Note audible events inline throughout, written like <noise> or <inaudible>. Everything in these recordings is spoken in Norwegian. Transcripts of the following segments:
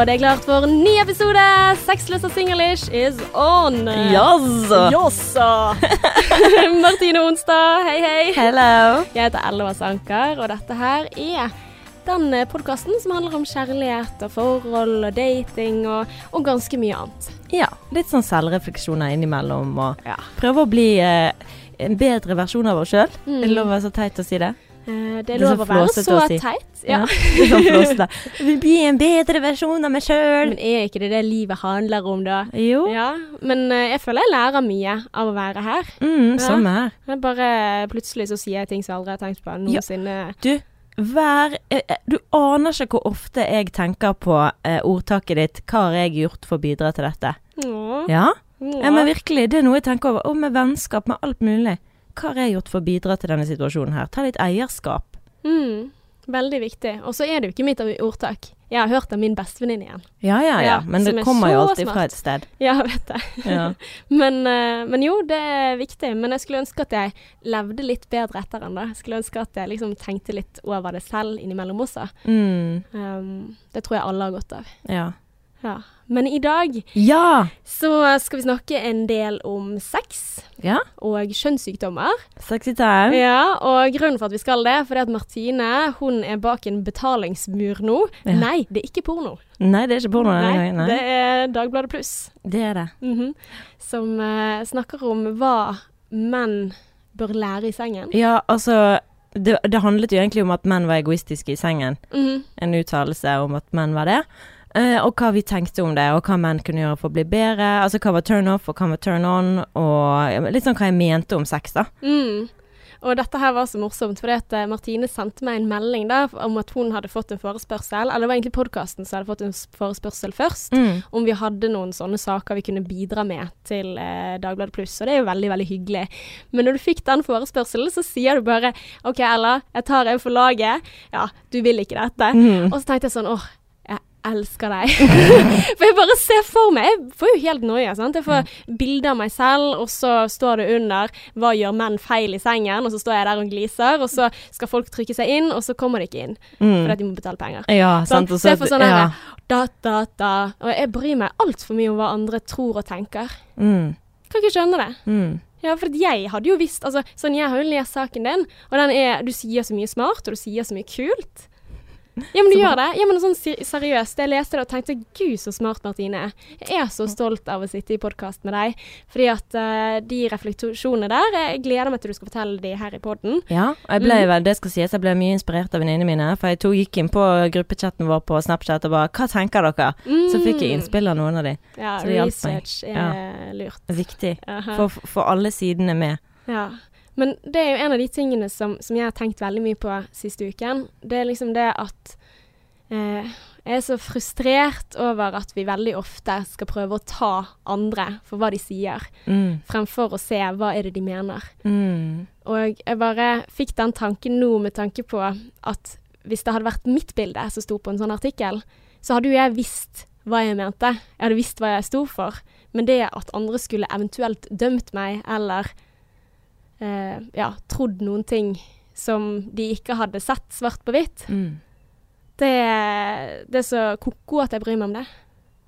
Og det er klart for en ny episode. Sexless og singlish is on. Jazza! yes. <laughs> Martine Onsdag, hei, hei. Hello. Jeg heter Ella Sanker, og dette her er den podkasten som handler om kjærlighet og forhold og dating og, og ganske mye annet. Ja, litt sånn selvrefleksjoner innimellom og Ja. prøve å bli eh, en bedre versjon av oss sjøl. Mm. Lov å være så teit å si det? Eh, Det er lov å være så å si. teit. Ja. ja <laughs> sånn flåsete. <laughs> Vil bli en bedre versjon av meg sjøl. Men er ikke det det livet handler om, da? Jo. Ja, men eh, jeg føler jeg lærer mye av å være her. Mm, Ja. samme her. Bare Plutselig så sier jeg ting som jeg aldri har tenkt på noensinne. Du, hver eh, eh, Du aner ikke hvor ofte jeg tenker på eh, ordtaket ditt 'Hva har jeg gjort for å bidra til dette?' Åh, Ja? åh. ja, men virkelig. Det er noe jeg tenker over. Og med vennskap, med alt mulig. Hva har jeg gjort for å bidra til denne situasjonen her? Ta litt eierskap. Mm, veldig viktig. Og så er det jo ikke mitt ordtak. Jeg har hørt av min bestevenninne igjen. Ja, ja, ja. Ja, Men ja, det er kommer jo alltid smart. fra et sted. <laughs> Ja, vet jeg. Ja. <laughs> men, eh, men jo, det er viktig. Men jeg skulle ønske at jeg levde litt bedre etter den. det. Jeg skulle ønske at jeg liksom tenkte litt over det selv innimellom også. Mm, Um, det tror jeg alle har godt av. ja. Ja. Men i dag Ja! så skal vi snakke en del om sex Ja, og kjønnssykdommer. sexy time. Ja, og grunnen for at vi skal det, er at Martine hun er bak en betalingsmur nå. Ja. Nei, det er ikke porno. Nei, det er ikke porno denne gangen. Nei. Det er Dagbladet Pluss. Det er det. Mhm. Som uh, snakker om hva menn bør lære i sengen. Ja, altså det, det handlet jo egentlig om at menn var egoistiske i sengen. Mhm. En uttalelse om at menn var det. Eh, og hva vi tenkte om det, og hva menn kunne gjøre for å bli bedre. Altså hva var turn off, og hva var turn on, og litt sånn hva jeg mente om sex, da. Mm. Og dette her var så morsomt, fordi at eh, Martine sendte meg en melding da, om at hun hadde fått en forespørsel. Eller det var egentlig podkasten som hadde fått en forespørsel først. Mm. Om vi hadde noen sånne saker vi kunne bidra med til eh, Dagbladet Pluss. Og det er jo veldig, veldig hyggelig. Men når du fikk den forespørselen, så sier du bare OK, Ella, jeg tar en for laget. Ja, du vil ikke dette. Mm. Og så tenkte jeg sånn åh, elsker deg. <laughs> for jeg bare ser for meg Jeg får jo helt noia. sant? Jeg får bilde av meg selv, og så står det under 'Hva gjør menn feil i sengen?' Og så står jeg der og gliser, og så skal folk trykke seg inn, og så kommer de ikke inn. Mm. Fordi at de må betale penger. Ja, Sant? sant. Og Så jeg får sånn ja. her, da, da, da. Og jeg bryr meg altfor mye om hva andre tror og tenker. Mm. Kan ikke skjønne det. Mm. Ja, for jeg hadde jo visst altså, sånn, Jeg har jo lest saken din, og den er Du sier så mye smart, og du sier så mye kult. Ja, men du gjør det. Ja, men sånn seriøst. Jeg leste det og tenkte gud, så smart Martine. Jeg er så stolt av å sitte i podkast med deg. Fordi at uh, de refleksjonene der Jeg gleder meg til du skal fortelle de her i poden. Ja, og jeg ble Mm. det skal sies, jeg ble mye inspirert av venninnene mine. For jeg to gikk inn på gruppechatten vår på Snapchat og bare 'Hva tenker dere?' Så fikk jeg innspill av noen av de. Mm. Ja, så det hjalp meg. research er lurt. Viktig. For, for alle sidene med. Ja. Men det er jo en av de tingene som, som jeg har tenkt veldig mye på siste uken. Det er liksom det at eh, jeg er så frustrert over at vi veldig ofte skal prøve å ta andre for hva de sier, Mm. fremfor å se hva er det de mener. Mm. Og jeg bare fikk den tanken nå med tanke på at hvis det hadde vært mitt bilde som sto på en sånn artikkel, så hadde jo jeg visst hva jeg mente. Jeg hadde visst hva jeg sto for. Men det at andre skulle eventuelt dømt meg, eller eh, ja, trodd noen ting som de ikke hadde sett svart på hvitt, Mm. det, det er så ko-ko at jeg bryr meg om det.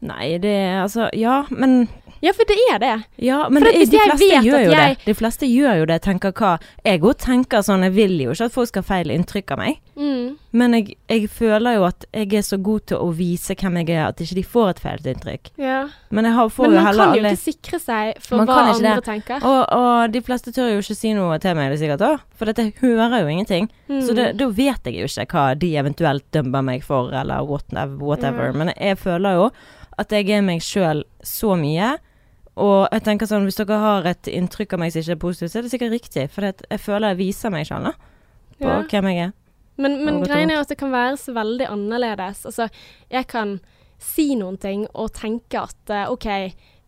Nei, det er altså Ja, men Ja, for det er det. Ja, men det, de fleste gjør jo jeg- det. De fleste gjør jo det, tenker hva Jeg òg tenker sånn, jeg vil jo ikke at folk skal ha feil inntrykk av meg. Mm. Men jeg, jeg føler jo at jeg er så god til å vise hvem jeg er, at ikke de får et feil inntrykk. Ja. Men Men man kan jo ikke sikre seg for hva andre det. tenker. og, og de fleste tør jo ikke si noe til meg, er sikkert òg. For dette hører jo ingenting. Mm. Så da vet jeg jo ikke hva de eventuelt dømmer meg for, eller whatever. whatever. Ja. Men jeg føler jo at jeg er meg sjøl så mye. Og jeg tenker sånn, hvis dere har et inntrykk av meg som ikke er positivt, så er det sikkert riktig. For jeg føler jeg viser meg sjøl, da. På Ja. hvem jeg er. Men, men Og greien er at det kan være så veldig annerledes. Altså, jeg kan si noen ting og tenke at eh, OK,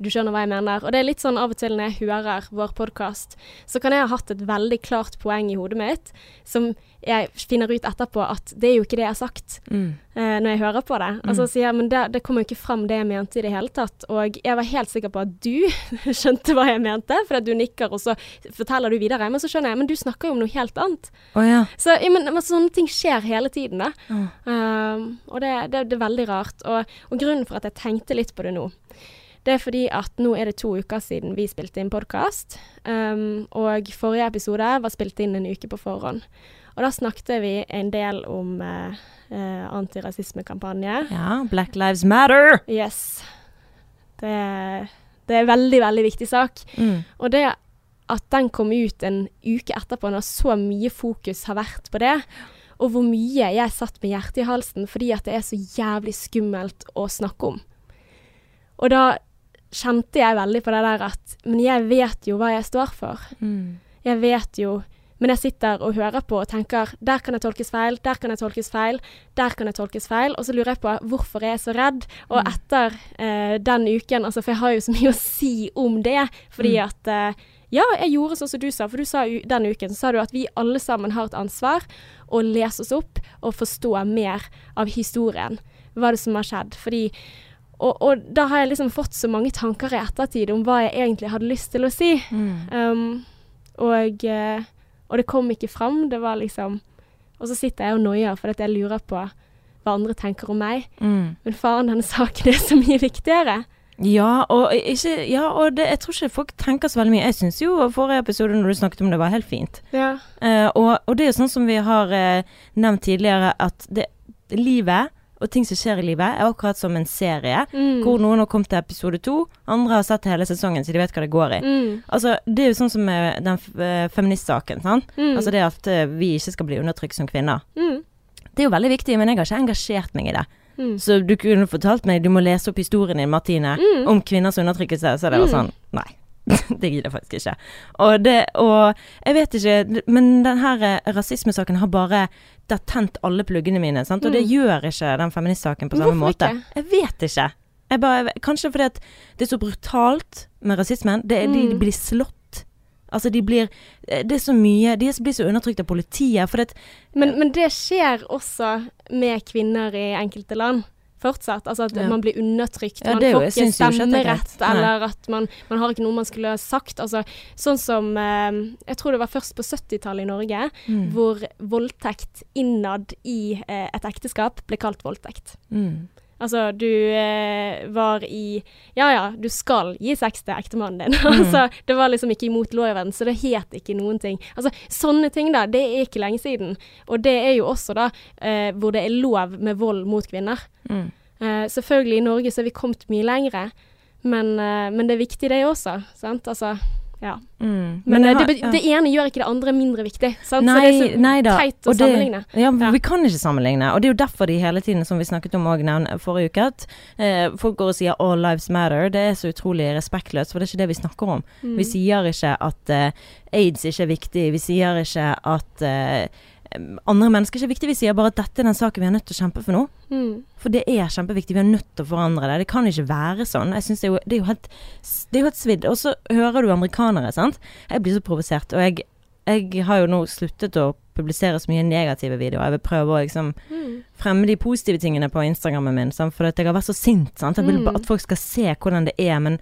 du skjønner hva jeg mener. Og det er litt sånn av og til når jeg hører vår podkast, så kan jeg ha hatt et veldig klart poeng i hodet mitt som jeg finner ut etterpå at det er jo ikke det jeg har sagt Mm. eh, når jeg hører på det. Altså sier jeg, men det, det kommer jo ikke fram det jeg mente i det hele tatt. Og jeg var helt sikker på at du <laughs> skjønte hva jeg mente, for du nikker, og så forteller du videre. Men så skjønner jeg, men du snakker jo om noe helt annet. Oh, ja. Så ja, men, men sånne ting skjer hele tiden, da. Oh. Um, og det, det, det er veldig rart. Og, og grunnen for at jeg tenkte litt på det nå, det er fordi at nå er det to uker siden vi spilte inn podkast. Um, og forrige episode var spilt inn en uke på forhånd. Og da snakket vi en del om uh, uh, antirasismekampanje. ja. Black Lives Matter. Yes. Det, det er en veldig, veldig viktig sak. Mm. Og det at den kom ut en uke etterpå, når så mye fokus har vært på det, og hvor mye jeg satt med hjertet i halsen fordi at det er så jævlig skummelt å snakke om. Og da kjente jeg veldig på det der at Men jeg vet jo hva jeg står for. Mm. Jeg vet jo Men jeg sitter og hører på og tenker Der kan jeg tolkes feil, der kan jeg tolkes feil, der kan jeg tolkes feil. Og så lurer jeg på hvorfor jeg er så redd. Og etter eh, den uken Altså, for jeg har jo så mye å si om det. Fordi Mm. at eh, Ja, jeg gjorde sånn som du sa. For du sa u den uken så sa du at vi alle sammen har et ansvar å lese oss opp og forstå mer av historien. Hva er det som har skjedd? Fordi og, og da har jeg liksom fått så mange tanker i ettertid om hva jeg egentlig hadde lyst til å si. Mm. Um, og, eh, og det kom ikke fram. Det var liksom Og så sitter jeg og noier fordi jeg lurer på hva andre tenker om meg. Mm. Men faren, denne saken er så mye viktigere. Ja, og, ikke, ja, og det, jeg tror ikke folk tenker så veldig mye. Jeg syns jo forrige episode når du snakket om det, var helt fint. Ja. Uh, og, og det er jo sånn som vi har uh, nevnt tidligere, at det, livet og ting som skjer i livet, er akkurat som en serie. Mm. Hvor noen har kommet til episode to, andre har sett hele sesongen, så de vet hva det går i. Mm. Altså, Det er jo sånn som den eh, feministsaken. sant? Mm. Altså det at eh, vi ikke skal bli undertrykt som kvinner. Mm. Det er jo veldig viktig, men jeg har ikke engasjert meg i det. Mm. Så du kunne fortalt meg du må lese opp historien din, Martine, Mm. om kvinners undertrykkelse. Så det var sånn. <laughs> det gidder jeg faktisk ikke. Og det Og jeg vet ikke, men denne eh, rasismesaken har bare Det har tent alle pluggene mine, sant. Og det Mm. gjør ikke den feministsaken på samme Hvorfor måte. ikke? Jeg vet ikke. Jeg bare, kanskje fordi at det er så brutalt med rasismen. Det mm. de, blir slått. Altså, de blir eh, Det er så mye De blir så undertrykt av politiet. For det, Men, men det skjer også med kvinner i enkelte land. Fortsatt. Altså at Ja. man blir undertrykt. Ja, man får ikke er stemmerett, eller at man, man har ikke noe man skulle sagt. Altså, sånn som eh, Jeg tror det var først på 70-tallet i Norge, mm, hvor voldtekt innad i eh, et ekteskap ble kalt voldtekt. mm, Altså, du eh, var i Ja ja, du skal gi sex til ektemannen din. <laughs> Mm. altså, det var liksom ikke imot loven, så det het ikke noen ting. Altså, sånne ting, da. Det er ikke lenge siden. Og det er jo også da eh, hvor det er lov med vold mot kvinner. mm. Eh, selvfølgelig, i Norge så er vi kommet mye lengre, men, eh, men det er viktig det også, sant. Altså, ja. Mm. Men, Men det, det, det ene gjør ikke det andre mindre viktig, sant. Nei, så det er så nei teit å det- sammenligne. Ja, Ja. vi kan ikke sammenligne. Og det er jo derfor de hele tiden, som vi snakket om også forrige uke, at eh, folk går og sier 'all lives matter'. Det er så utrolig respektløst, for det er ikke det vi snakker om. Mm. Vi sier ikke at eh, aids ikke er viktig. Vi sier ikke at eh, andre mennesker ikke er viktig. Vi sier bare at dette er den saken vi er nødt til å kjempe for nå. Mm. For det er kjempeviktig. Vi er nødt til å forandre det. Det kan ikke være sånn. Jeg synes det, er jo, det, er jo helt, det er jo helt svidd. Og så hører du amerikanere, sant. Jeg blir så provosert. Og jeg, jeg har jo nå sluttet å publisere så mye negative videoer. Jeg vil prøve å liksom Mm. fremme de positive tingene på Instagrammen min. Sant? For jeg har vært så sint. Sant? Jeg vil Mm. bare at folk skal se hvordan det er. Men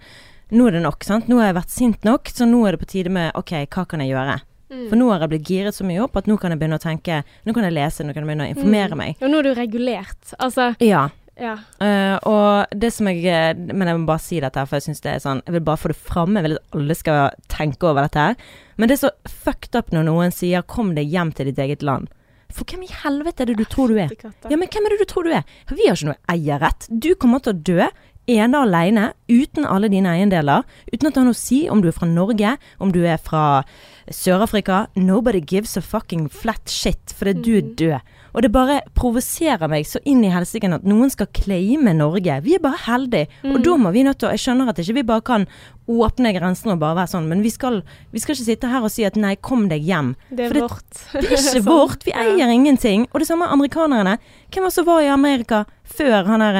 nå er det nok. Sant? Nå har jeg vært sint nok, så nå er det på tide med OK, hva kan jeg gjøre? Mm. For nå har jeg blitt giret så mye opp at nå kan jeg begynne å tenke Nå kan jeg lese, nå kan jeg begynne å informere Mm. meg. Og nå er du regulert. Altså, Ja. ja. Uh, og det som jeg eh, Men jeg må bare si dette for jeg syns det er sånn Jeg vil bare få det framme. Jeg vil at alle skal tenke over dette her. Men det er så fucked up når noen sier 'kom deg hjem til ditt eget land'. For hvem i helvete er det du tror du er? Ja, men hvem er det du tror du er? Vi har ikke noe eierrett. Du kommer til å dø ene alene, uten alle dine eiendeler. Uten at det har noe å si om du er fra Norge, om du er fra Sør-Afrika. Nobody gives a fucking flat shit, fordi du er død. Og det bare provoserer meg så inn i helsike at noen skal claime Norge. Vi er bare heldige. Og da må vi nødt til å Jeg skjønner at ikke vi bare kan åpne grensene og bare være sånn, men vi skal, vi skal ikke sitte her og si at nei, kom deg hjem. Det er det- vårt. Det er ikke <laughs> Sånn. vårt. Vi Ja. eier ingenting. Og det samme amerikanerne. Hvem var som var i Amerika Før han her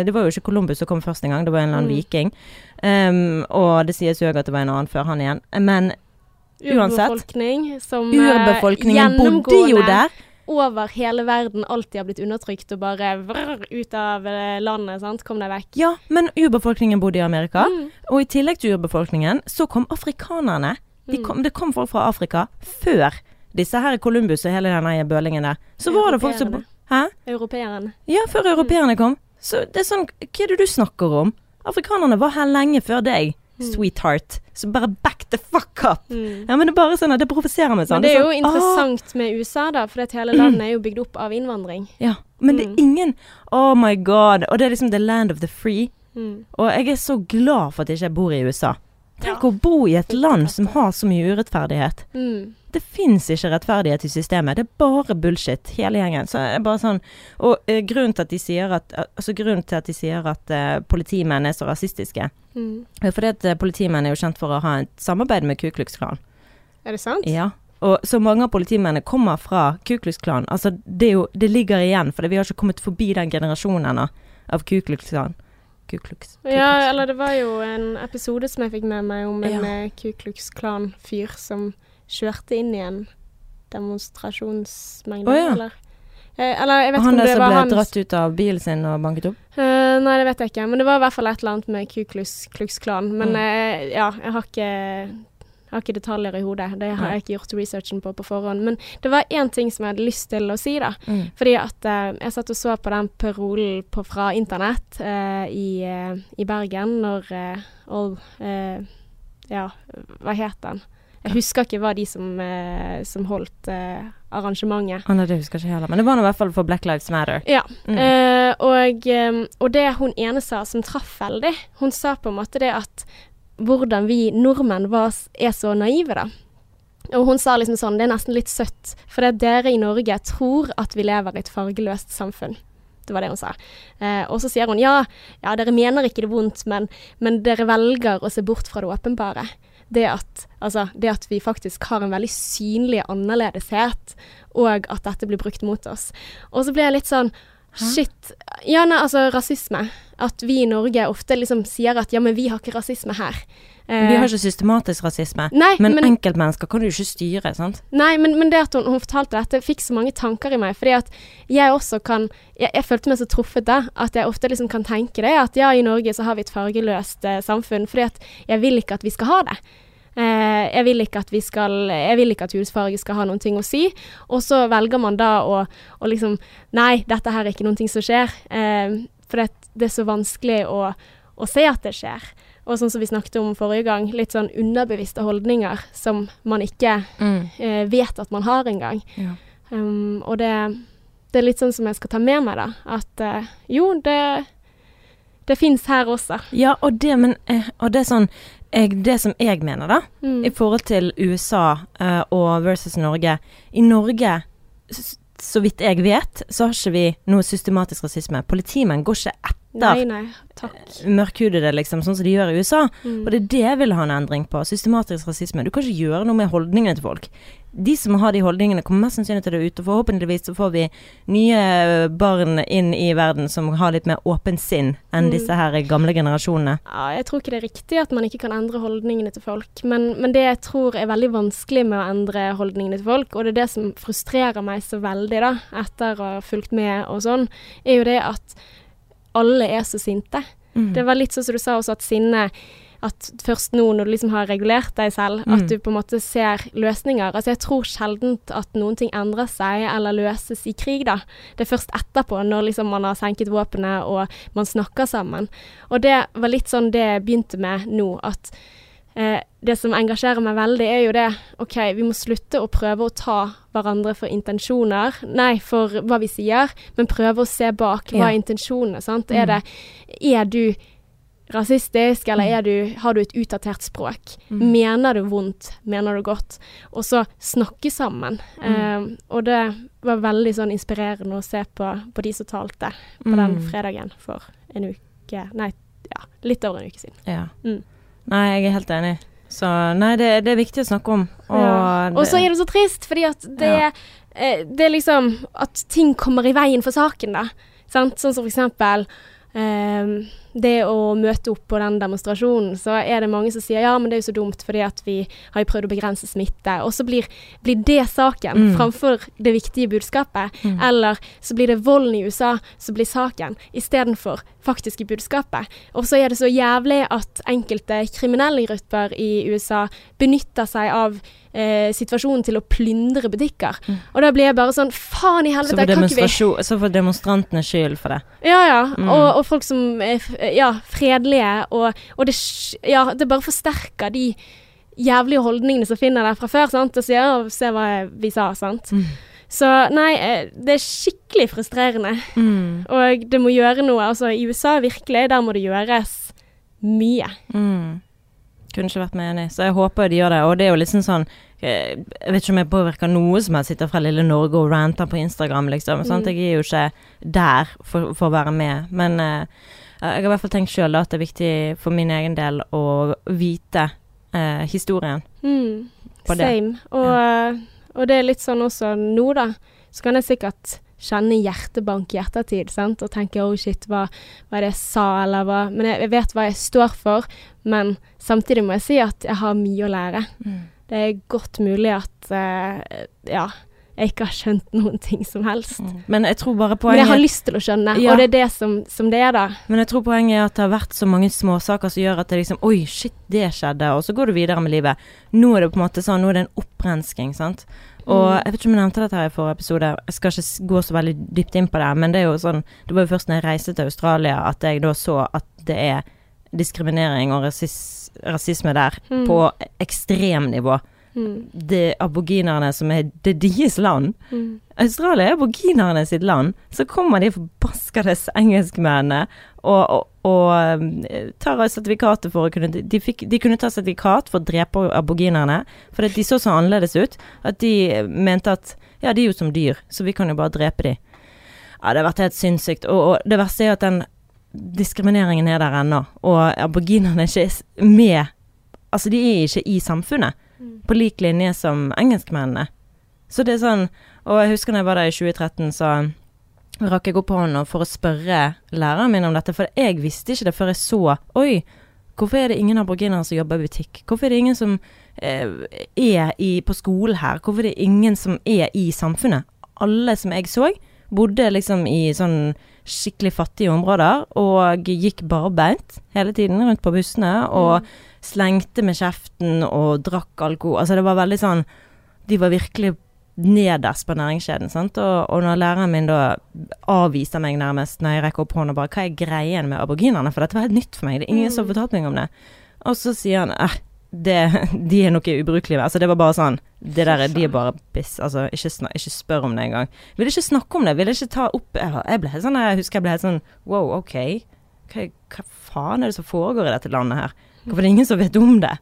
uh, Det var jo ikke Columbus som kom først engang, det var en eller annen Mm. viking. Um, og det sies jo òg at det var en annen før han igjen. Men Uansett. Urbefolkning som eh, urbefolkningen bodde jo der. Over hele verden alltid har blitt undertrykt og bare vrr, ut av eh, landet, sant. Kom deg vekk. Ja, men urbefolkningen bodde i Amerika. Mm. Og i tillegg til urbefolkningen, så kom afrikanerne. De Mm. kom, det kom folk fra Afrika før disse her Columbus og hele denne bølingen der. Så var det folk som Hæ? Europeerne. Ja, før europeerne kom. Så det er sånn Hva er det du snakker om? Afrikanerne var her lenge før deg. Sweetheart. Så bare back the fuck up. Mm. Ja, men det er bare sånn at det provoserer meg sånn. Men det er jo sånn, interessant med USA, da, for hele landet er jo bygd opp av innvandring. Ja, men det Mm. er ingen Oh my god. Og det er liksom the land of the free. Mm. Og jeg er så glad for at jeg ikke bor i USA. Tenk Ja. å bo i et land som har så mye urettferdighet. Mm. Det fins ikke rettferdighet i systemet. Det er bare bullshit, hele gjengen. Så det er bare sånn Og eh, grunnen til at de sier at Altså de sier at eh, politimenn er så rasistiske, Mm. er fordi at eh, politimenn er jo kjent for å ha et samarbeid med Ku Klux Klan. Er det sant? Ja. Og så mange av politimennene kommer fra Ku Klux Klan. Altså det jo Det ligger igjen, for vi har ikke kommet forbi den generasjonen ennå av Ku Klux Klan. Ku Klux. Ku Klux Ja, eller det var jo en episode som jeg fikk med meg om en Ja. Ku Klux Klan-fyr som kjørte inn i en demonstrasjonsmengde, oh, ja. eller? Eh, eller jeg vet han ikke om der det som ble dratt ut av bilen sin og banket opp? Eh, Nei, det vet jeg ikke, men det var i hvert fall et eller annet med Ku Klux, Klan. Men Mm. eh, ja, jeg har ikke har ikke detaljer i hodet. Det har jeg ikke gjort researchen på på forhånd. Men det var én ting som jeg hadde lyst til å si, da. Mm. Fordi at eh, jeg satt og så på den parolen på, fra internett eh, i, i Bergen når all, Ja, hva het den? Jeg husker ikke hva de som, eh, som holdt eh, arrangementet. Ah, nei, det husker jeg ikke heller. Men det var nå i hvert fall for Black Lives Matter. Ja. Mm. Eh, og, eh, og det hun ene sa som traff veldig, hun sa på en måte det at hvordan vi nordmenn var, er så naive, da. Og hun sa liksom sånn, det er nesten litt søtt, for det dere i Norge tror at vi lever i et fargeløst samfunn. Det var det hun sa. Eh, og så sier hun ja, ja, dere mener ikke det vondt, men, men dere velger å se bort fra det åpenbare. Det at, altså, det at vi faktisk har en veldig synlig annerledeshet, og at dette blir brukt mot oss. Og så ble jeg litt sånn Hæ? Shit. Ja, nei, altså rasisme. At vi i Norge ofte liksom sier at ja, men vi har ikke rasisme her. Eh, Vi har ikke systematisk rasisme. Nei, Men, men, enkeltmennesker kan du ikke styre, sant? nei, men, men det at hun, hun fortalte dette, fikk så mange tanker i meg. Fordi at jeg også kan Jeg, jeg følte meg så truffet da, at jeg ofte liksom kan tenke det. At ja, i Norge så har vi et fargeløst eh, samfunn. Fordi at jeg vil ikke at vi skal ha det. Eh, jeg vil ikke at vi skal Jeg vil ikke at hudfarge skal ha noen ting å si. Og så velger man da å, å liksom Nei, dette her er ikke noen ting som skjer. Eh, for det, det er så vanskelig å, å se at det skjer. Og sånn som vi snakket om forrige gang, litt sånn underbevisste holdninger som man ikke eh, vet at man har engang. Ja. Um, og det, det er litt sånn som jeg skal ta med meg, da. At uh, jo, det, det fins her også. Ja, og det, men, og det er sånn jeg, Det som jeg mener, da, Mm. i forhold til USA uh, og versus Norge I Norge, så vidt jeg vet, så har ikke vi noe systematisk rasisme. Politimenn går ikke etter Nei, nei. Mørkhudede, liksom, sånn som de gjør i USA. Mm. Og det er det jeg vil ha en endring på. Systematisk rasisme. Du kan ikke gjøre noe med holdningene til folk. De som har de holdningene, kommer mest sannsynlig til det. Og forhåpentligvis så får vi nye barn inn i verden som har litt mer åpent sinn enn Mm. disse her gamle generasjonene. Ja, jeg tror ikke det er riktig at man ikke kan endre holdningene til folk. Men, men det jeg tror er veldig vanskelig med å endre holdningene til folk, og det er det som frustrerer meg så veldig da, etter å ha fulgt med og sånn, er jo det at alle er så sinte. Mm. Det var litt sånn som du sa også, at sinne At først nå når du liksom har regulert deg selv, Mm. at du på en måte ser løsninger. Altså jeg tror sjelden at noen ting endrer seg eller løses i krig, da. Det er først etterpå, når liksom man har senket våpenet og man snakker sammen. Og det var litt sånn det jeg begynte med nå, at eh, det som engasjerer meg veldig, er jo det OK, vi må slutte å prøve å ta hverandre for intensjoner, nei, for hva vi sier, men prøve å se bak hva er intensjonene, sant. Mm. Er det Er du rasistisk, eller er du, har du et utdatert språk? Mm. Mener du vondt? Mener du godt? Og så snakke sammen. Mm. Eh, og det var veldig sånn inspirerende å se på, på de som talte på den Mm. fredagen for en uke Nei, ja, litt over en uke siden. Ja. Mm. Nei, jeg er helt enig. Så nei, det, det er viktig å snakke om. Og, Ja. Og så er det så trist, fordi at det, Ja. eh, det er liksom At ting kommer i veien for saken, da. Sant? Sånn som for eksempel eh, det å møte opp på den demonstrasjonen, så er det mange som sier ja, men det er jo så dumt fordi at vi har jo prøvd å begrense smitte. Og så blir, blir det saken Mm. framfor det viktige budskapet. Mm. Eller så blir det volden i USA som blir saken, istedenfor faktiske budskapet. Og så er det så jævlig at enkelte kriminelle grupper i USA benytter seg av eh, situasjonen til å plyndre butikker. Mm. Og da blir jeg bare sånn Faen i helvete, kan ikke vi så får demonstrantene skyld for det. ja, ja. Mm. Og, og folk som er ja, fredelige. Og, og det, ja, det bare forsterker de jævlige holdningene som finner der fra før. sant? Og sier 'se hva vi sa', sant. Mm. Så nei, eh, det er skikkelig frustrerende. Mm. Og det må gjøre noe. Altså i USA virkelig, der må det gjøres mye. Mm. Kunne ikke vært mer enig. Så jeg håper de gjør det. Og det er jo liksom sånn eh, Jeg vet ikke om jeg påvirker noe som jeg sitter fra lille Norge og ranter på Instagram, liksom. Mm. Jeg er jo ikke der for, for å være med. Men uh, jeg har i hvert fall tenkt sjøl at det er viktig for min egen del å vite uh, historien. Mm. Same. Og, og det er litt sånn også nå, da. Så kan jeg sikkert kjenne hjertebank i ettertid sant? og tenke oh shit, hva er det jeg sa, eller hva Men jeg, jeg vet hva jeg står for, men samtidig må jeg si at jeg har mye å lære. Det er godt mulig at uh, ja, jeg ikke har skjønt noen ting som helst. Men jeg tror bare Men jeg har lyst til å skjønne, Ja. og det er det som, som det er, da. Men jeg tror poenget er at det har vært så mange småsaker som gjør at det liksom Oi, shit, det skjedde. Og så går du videre med livet. Nå er det på en måte sånn, nå er det en opprensking, sant. Og Mm. jeg vet ikke om jeg nevnte dette her i forrige episode, jeg skal ikke gå så veldig dypt inn på det, men det er jo sånn Det var jo først når jeg reiste til Australia at jeg da så at det er diskriminering og rasis rasisme der Mm. på ekstremnivå. Mm. Det er aboginerne som er det er deres land. Mm. Australia er aboginerne sitt land. Så kommer de forbaskede engelskmennene og, og, og um, tar sertifikatet for å kunne de, fikk, de kunne ta sertifikat for å drepe aboginerne, fordi de så så annerledes ut at de mente at ja, de er jo som dyr, så vi kan jo bare drepe de. Ja, det har vært helt sinnssykt. Og, og det verste er at den diskrimineringen er der ennå, og aboginerne er ikke med Altså, de er ikke i samfunnet Mm. på lik linje som engelskmennene. Så det er sånn Og jeg husker da jeg var der i 2013, så rakk jeg opp hånda for å spørre læreren min om dette, for jeg visste ikke det før jeg så Oi, hvorfor er det ingen aboriginere som jobber i butikk? Hvorfor er det ingen som eh, er i, på skolen her? Hvorfor er det ingen som er i samfunnet? Alle som jeg så, bodde liksom i sånn skikkelig fattige områder og gikk barbeint hele tiden rundt på bussene og slengte med kjeften og drakk alkohol. Altså det var veldig sånn De var virkelig nederst på næringskjeden, sant. Og, og når læreren min da avviser meg nærmest når jeg rekker opp hånden og bare Hva er greien med aboginerne? For dette var helt nytt for meg. Det er ingen som har fortalt meg om det. Og så sier han eh, det, de er noe ubrukelige. Altså det var bare sånn Det der er de er bare piss. Altså ikke, snak, ikke spør om det engang. Ville ikke snakke om det. Ville ikke ta opp jeg ble helt sånn Jeg husker jeg ble helt sånn Wow, OK. Hva, hva faen er det som foregår i dette landet her? Hvorfor er det ingen som vet om det?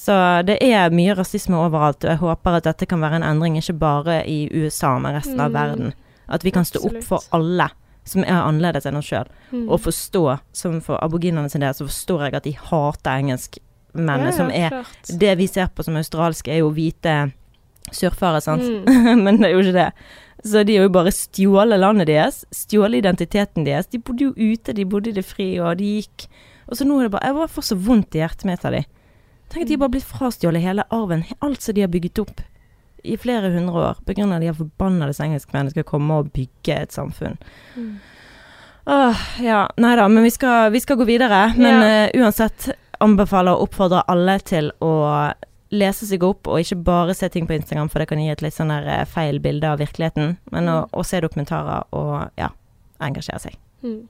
Så det er mye rasisme overalt, og jeg håper at dette kan være en endring ikke bare i USA, men resten av Mm. verden. At vi kan stå opp for alle som er annerledes enn oss sjøl, Mm. og forstå, som for aboginerne sin del, så forstår jeg at de hater engelskmennene, Ja, som er klart. Det vi ser på som australske, er jo hvite surfere, sant. Mm. <laughs> men det er jo ikke det. Så de har jo bare stjålet landet deres, stjålet identiteten deres. De bodde jo ute, de bodde i det fri, og de gikk Og så nå er det bare Jeg får så vondt i hjertet mitt av de. Tenk at de bare blitt frastjålet hele arven, alt som de har bygget opp i flere hundre år, på grunn av de har forbannede engelskmennene skal komme og bygge et samfunn. Mm. Åh, ja. Nei da, men vi skal, vi skal gå videre. Men Ja. uh, uansett anbefaler og oppfordrer alle til å lese seg opp, og ikke bare se ting på Instagram, for det kan gi et litt sånn der eh, feil bilde av virkeligheten. Men å, å se dokumentarer og ja, engasjere seg. Mm.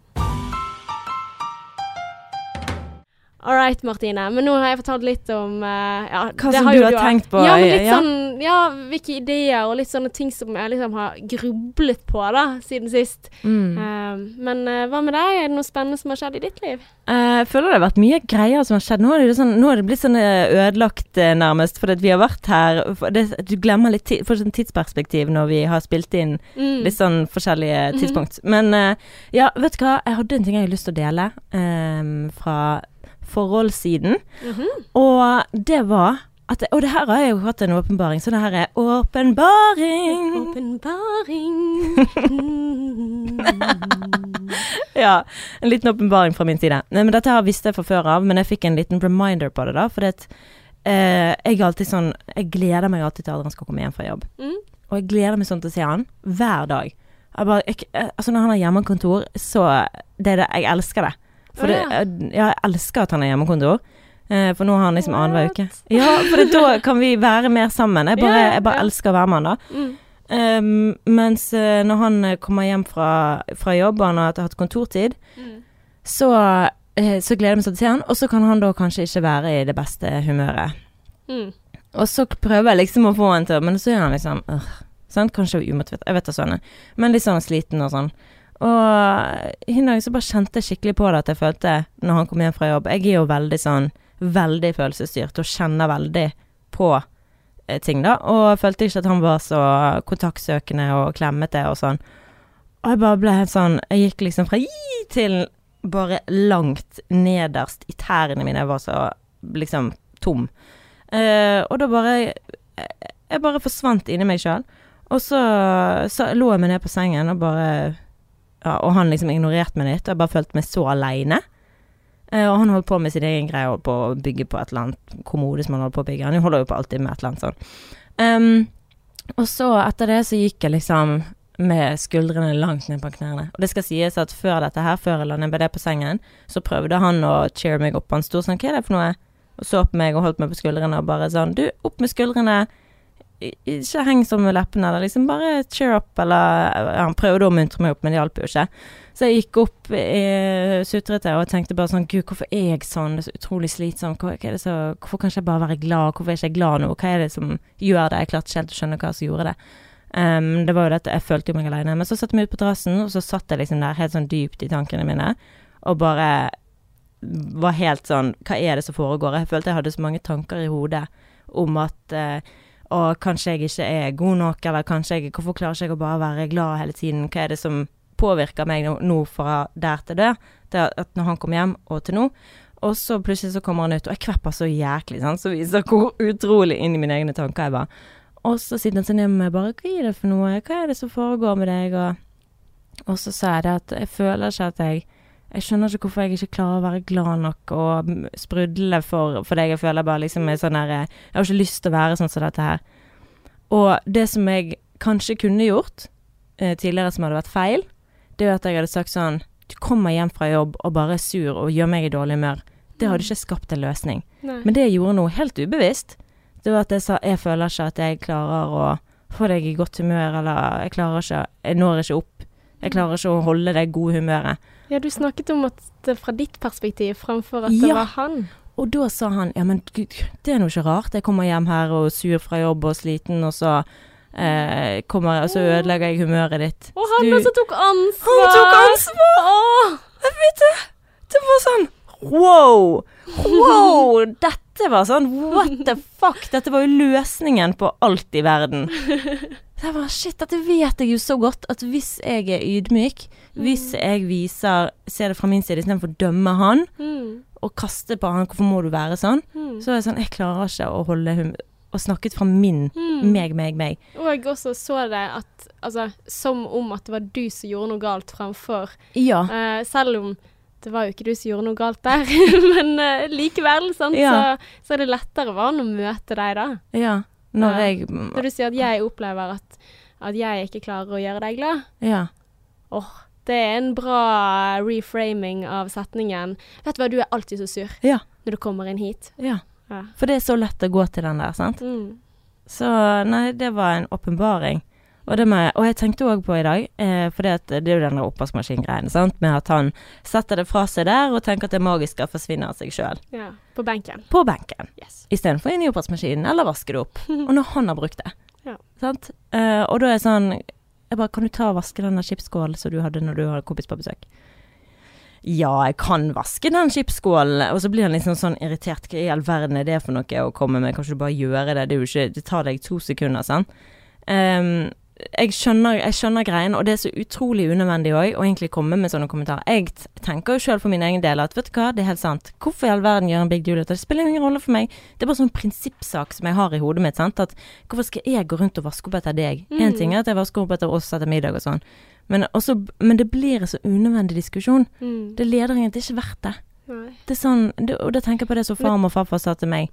All right, Martine. Men nå har jeg fortalt litt om uh, ja, Hva det som har du har tenkt på, Ja, men litt ja. sånn Ja, hvilke ideer og litt sånne ting som jeg liksom har grublet på da, siden sist. Mm. Uh, men uh, hva med deg? Er det noe spennende som har skjedd i ditt liv? Jeg føler det har vært mye greier som har skjedd. Nå er det, sånn, nå er det blitt sånn ødelagt nærmest, fordi vi har vært her for det, Du glemmer litt får sånn tidsperspektiv når vi har spilt inn Mm. litt sånn forskjellige tidspunkt. Mm -hmm. Men ja, vet du hva? Jeg hadde en ting jeg har lyst til å dele eh, fra forholdssiden. Mhm. Og det var at Og det her har jeg jo hatt en åpenbaring, så det her er åpenbaring. Åpenbaring. Mm. <laughs> ja, en liten åpenbaring fra min side. Nei, men dette her visste jeg fra før av, men jeg fikk en liten reminder på det, da. For det, eh, jeg alltid sånn Jeg gleder meg alltid til Adrian skal komme hjem fra jobb. Mm. Og jeg gleder meg sånn til å se han hver dag. Jeg bare, jeg, eh, altså når han har hjemmekontor, så det er det, Jeg elsker det. For det, jeg, jeg elsker at han har hjemmekontor. Eh, for nå har han liksom annenhver uke. Ja, for det, da kan vi være mer sammen. Jeg bare, jeg bare elsker å være med han, da. Um, mens eh, når han eh, kommer hjem fra, fra jobb, og han har hatt kontortid, Mm. så, så gleder jeg meg sånn til han, og så kan han da kanskje ikke være i det beste humøret. Mm. Og så prøver jeg liksom å få han til Men så er han liksom øh, sant? Kanskje umotivert, jeg vet da sånn. Men litt sånn sliten og sånn. Og en dag så bare kjente jeg skikkelig på det at jeg følte når han kom hjem fra jobb Jeg er jo veldig sånn veldig følelsesstyrt og kjenner veldig på eh, ting, da. Og jeg følte ikke at han var så kontaktsøkende og klemmete og sånn. Og jeg bare ble helt sånn Jeg gikk liksom fra gi til bare langt nederst i tærne mine. Jeg var så liksom tom. Eh, og da bare Jeg bare forsvant inni meg sjøl. Og så, så lå jeg meg ned på sengen og bare ja, Og han liksom ignorerte meg litt, og jeg bare følte meg så aleine. Eh, og han holdt på med sin egen greie, holdt på å bygge på et eller annet kommode som han holdt på å bygge. Han holder jo på alltid med et eller annet sånn. Um, og så etter det så gikk jeg liksom med skuldrene langt ned på knærne. Og det skal sies at før dette her, før jeg la ned på sengen, så prøvde han å cheer meg opp. Han sto sånn, hva er det for noe? Og så på meg og holdt meg på skuldrene og bare sånn, du, opp med skuldrene. Ikke heng sånn med leppene, eller liksom bare cheer up, eller Han prøvde å muntre meg opp, men det hjalp jo ikke. Så jeg gikk opp eh, sutrete og tenkte bare sånn Gud, hvorfor er jeg sånn? Det er så utrolig slitsomt. Hvor, så, hvorfor kan ikke jeg bare være glad? Hvorfor er jeg ikke glad nå? Hva er det som gjør det? Jeg klarte ikke helt å skjønne hva som gjorde det. Um, det var jo dette, Jeg følte jo meg alene. Men så satte jeg meg ut på terrassen, og så satt jeg liksom der helt sånn dypt i tankene mine, og bare var helt sånn Hva er det som foregår? Jeg følte jeg hadde så mange tanker i hodet om at eh, Å, kanskje jeg ikke er god nok, eller kanskje jeg Hvorfor klarer ikke jeg å bare være glad hele tiden? Hva er det som påvirker meg nå, fra der til der? Det at når han kom hjem, og til nå. Og så plutselig så kommer han ut, og jeg kvepper så jæklig, sant. Så viser hvor utrolig inn i mine egne tanker jeg var. Og så sitter han seg ned med meg bare Hva er det for noe? Hva er det som foregår med deg? Og, og så sa jeg det at jeg føler ikke at jeg Jeg skjønner ikke hvorfor jeg ikke klarer å være glad nok og mm, sprudle for, for deg. Jeg føler bare liksom er sånn der Jeg har ikke lyst til å være sånn som dette her. Og det som jeg kanskje kunne gjort eh, tidligere som hadde vært feil, det er jo at jeg hadde sagt sånn Du kommer hjem fra jobb og bare er sur og gjør meg i dårlig humør. Det hadde ikke skapt en løsning. Nei. Men det jeg gjorde nå, helt ubevisst, det var at jeg sa jeg føler ikke at jeg klarer å få deg i godt humør, eller jeg klarer ikke Jeg når ikke opp. Jeg klarer ikke å holde det gode humøret. Ja, du snakket om at det fra ditt perspektiv framfor at det var han. Og da sa han ja, men gud, det er nå ikke rart. Jeg kommer hjem her og sur fra jobb og sliten, og så eh, kommer og så ødelegger jeg humøret ditt. Og han Du- også tok ansvar! Han tok ansvar! Åh. Jeg vet det! Det var sånn wow! Wow! <laughs> Dette var sånn what the fuck? Dette var jo løsningen på alt i verden. <laughs> Det var shit, dette vet jeg jo så godt at hvis jeg er ydmyk, hvis jeg viser Ser det fra min side istedenfor å dømme han Mm. og kaste på han 'hvorfor må du være sånn', Mm. så er det sånn Jeg klarer ikke å holde hum... Og snakket fra min Mm. meg, meg, meg. Og jeg også så det at Altså, som om at det var du som gjorde noe galt framfor Ja. Uh, Selv om det var jo ikke du som gjorde noe galt der, <laughs> men uh, likevel, sant, Ja. så, så er det lettere å møte deg da. Ja. Når Ja. jeg Når du sier at jeg opplever at, at jeg ikke klarer å gjøre deg glad. Ja. Åh, det er en bra reframing av setningen. Vet du hva, du er alltid så sur Ja. når du kommer inn hit. Ja. Ja. For det er så lett å gå til den der, sant? Mm. Så nei, det var en åpenbaring. Og, det med, og jeg tenkte òg på i dag, eh, for det er jo den oppvaskmaskingreien, sant, med at han setter det fra seg der og tenker at det magiske forsvinner av seg sjøl. ja. På benken. På benken. Yes. Istedenfor inn i oppvaskmaskinen, eller vaske det opp. <laughs> Og når han har brukt det. Ja. Sant? Eh, og da er det sånn Jeg bare Kan du ta og vaske den chipsskålen som du hadde når du hadde kompis på besøk? Ja, jeg kan vaske den chipsskålen. Og så blir han liksom sånn irritert. Hva i all verden er det for noe å komme med? Kan ikke du bare gjøre det? Det, ikke, det tar deg to sekunder, sant? Ehm, jeg skjønner, jeg skjønner greien, og det er så utrolig unødvendig òg å egentlig komme med sånne kommentarer. Jeg tenker jo sjøl for min egen del at vet du hva, det er helt sant. Hvorfor i all verden gjøre en big deal ut av det? Spiller ingen rolle for meg. Det er bare sånn prinsippsak som jeg har i hodet mitt. sant? At hvorfor skal jeg gå rundt og vaske opp etter deg? Én Mm. ting er at jeg vasker opp etter oss etter middag og sånn, men, også, men det blir en så unødvendig diskusjon. Mm. Det leder ingen, det er ikke verdt det. Nei. Det er sånn, det, og da tenker jeg på det som farmor og farfar sa til meg.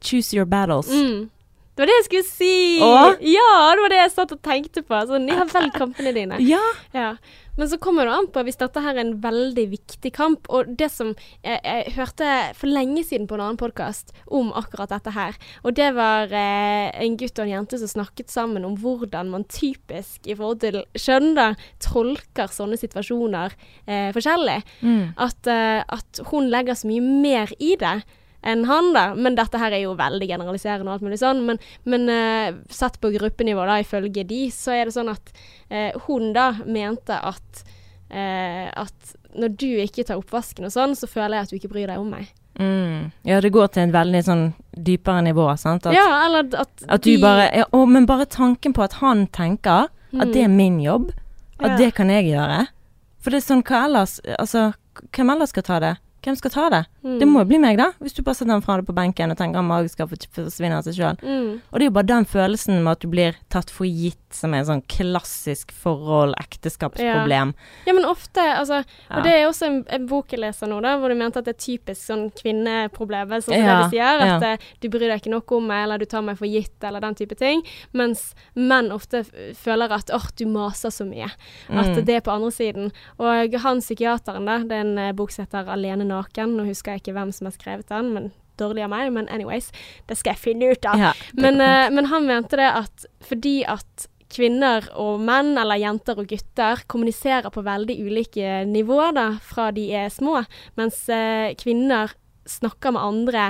Choose your battles. Mm. Det var det jeg skulle si! Åh? Ja, det var det jeg satt og tenkte på. Sånn, ja, velg kampene dine. Ja. Ja. Men så kommer det an på hvis dette her er en veldig viktig kamp. Og det som jeg, jeg hørte for lenge siden på en annen podkast om akkurat dette her, og det var eh, en gutt og en jente som snakket sammen om hvordan man typisk i forhold til kjønn da, tolker sånne situasjoner eh, forskjellig. Mm. At, eh, at hun legger så mye mer i det enn han, da. Men dette her er jo veldig generaliserende og alt mulig sånn. Men, men uh, sett på gruppenivå, da, ifølge de, så er det sånn at uh, hun da mente at uh, at når du ikke tar oppvasken og sånn, så føler jeg at du ikke bryr deg om meg. Mm. Ja, det går til en veldig sånn dypere nivå, sant. At, ja, eller at, at du de- bare ja, å, Men bare tanken på at han tenker at det er min jobb, at Ja. det kan jeg gjøre. For det er sånn, hva ellers Altså, hvem ellers skal ta det? Hvem skal ta det? Mm. Det må jo bli meg, da. Hvis du bare setter den fra deg på benken og tenker at magen skal forsvinne av seg sjøl. mm. Og det er jo bare den følelsen med at du blir tatt for gitt, som er en sånn klassisk forhold, ekteskapsproblem. Ja, men ofte, altså Ja. Og det er også en, en bok jeg leser nå, da, hvor du mente at det er typisk sånn kvinneproblem, sånn som Ja, det de sier. At ja. eh, du bryr deg ikke nok om meg, eller du tar meg for gitt, eller den type ting. Mens menn ofte føler at åh, du maser så mye. At Mm. det er på andre siden. Og han psykiateren, da, det er en eh, bok som heter 'Alene naken'. Nå husker jeg ikke hvem som har skrevet den, men dårlig av meg. Men anyways, det skal jeg finne ut av. Ja, Men, eh, men han mente det at fordi at kvinner og menn, eller jenter og gutter, kommuniserer på veldig ulike nivåer da, fra de er små, mens uh, kvinner snakker med andre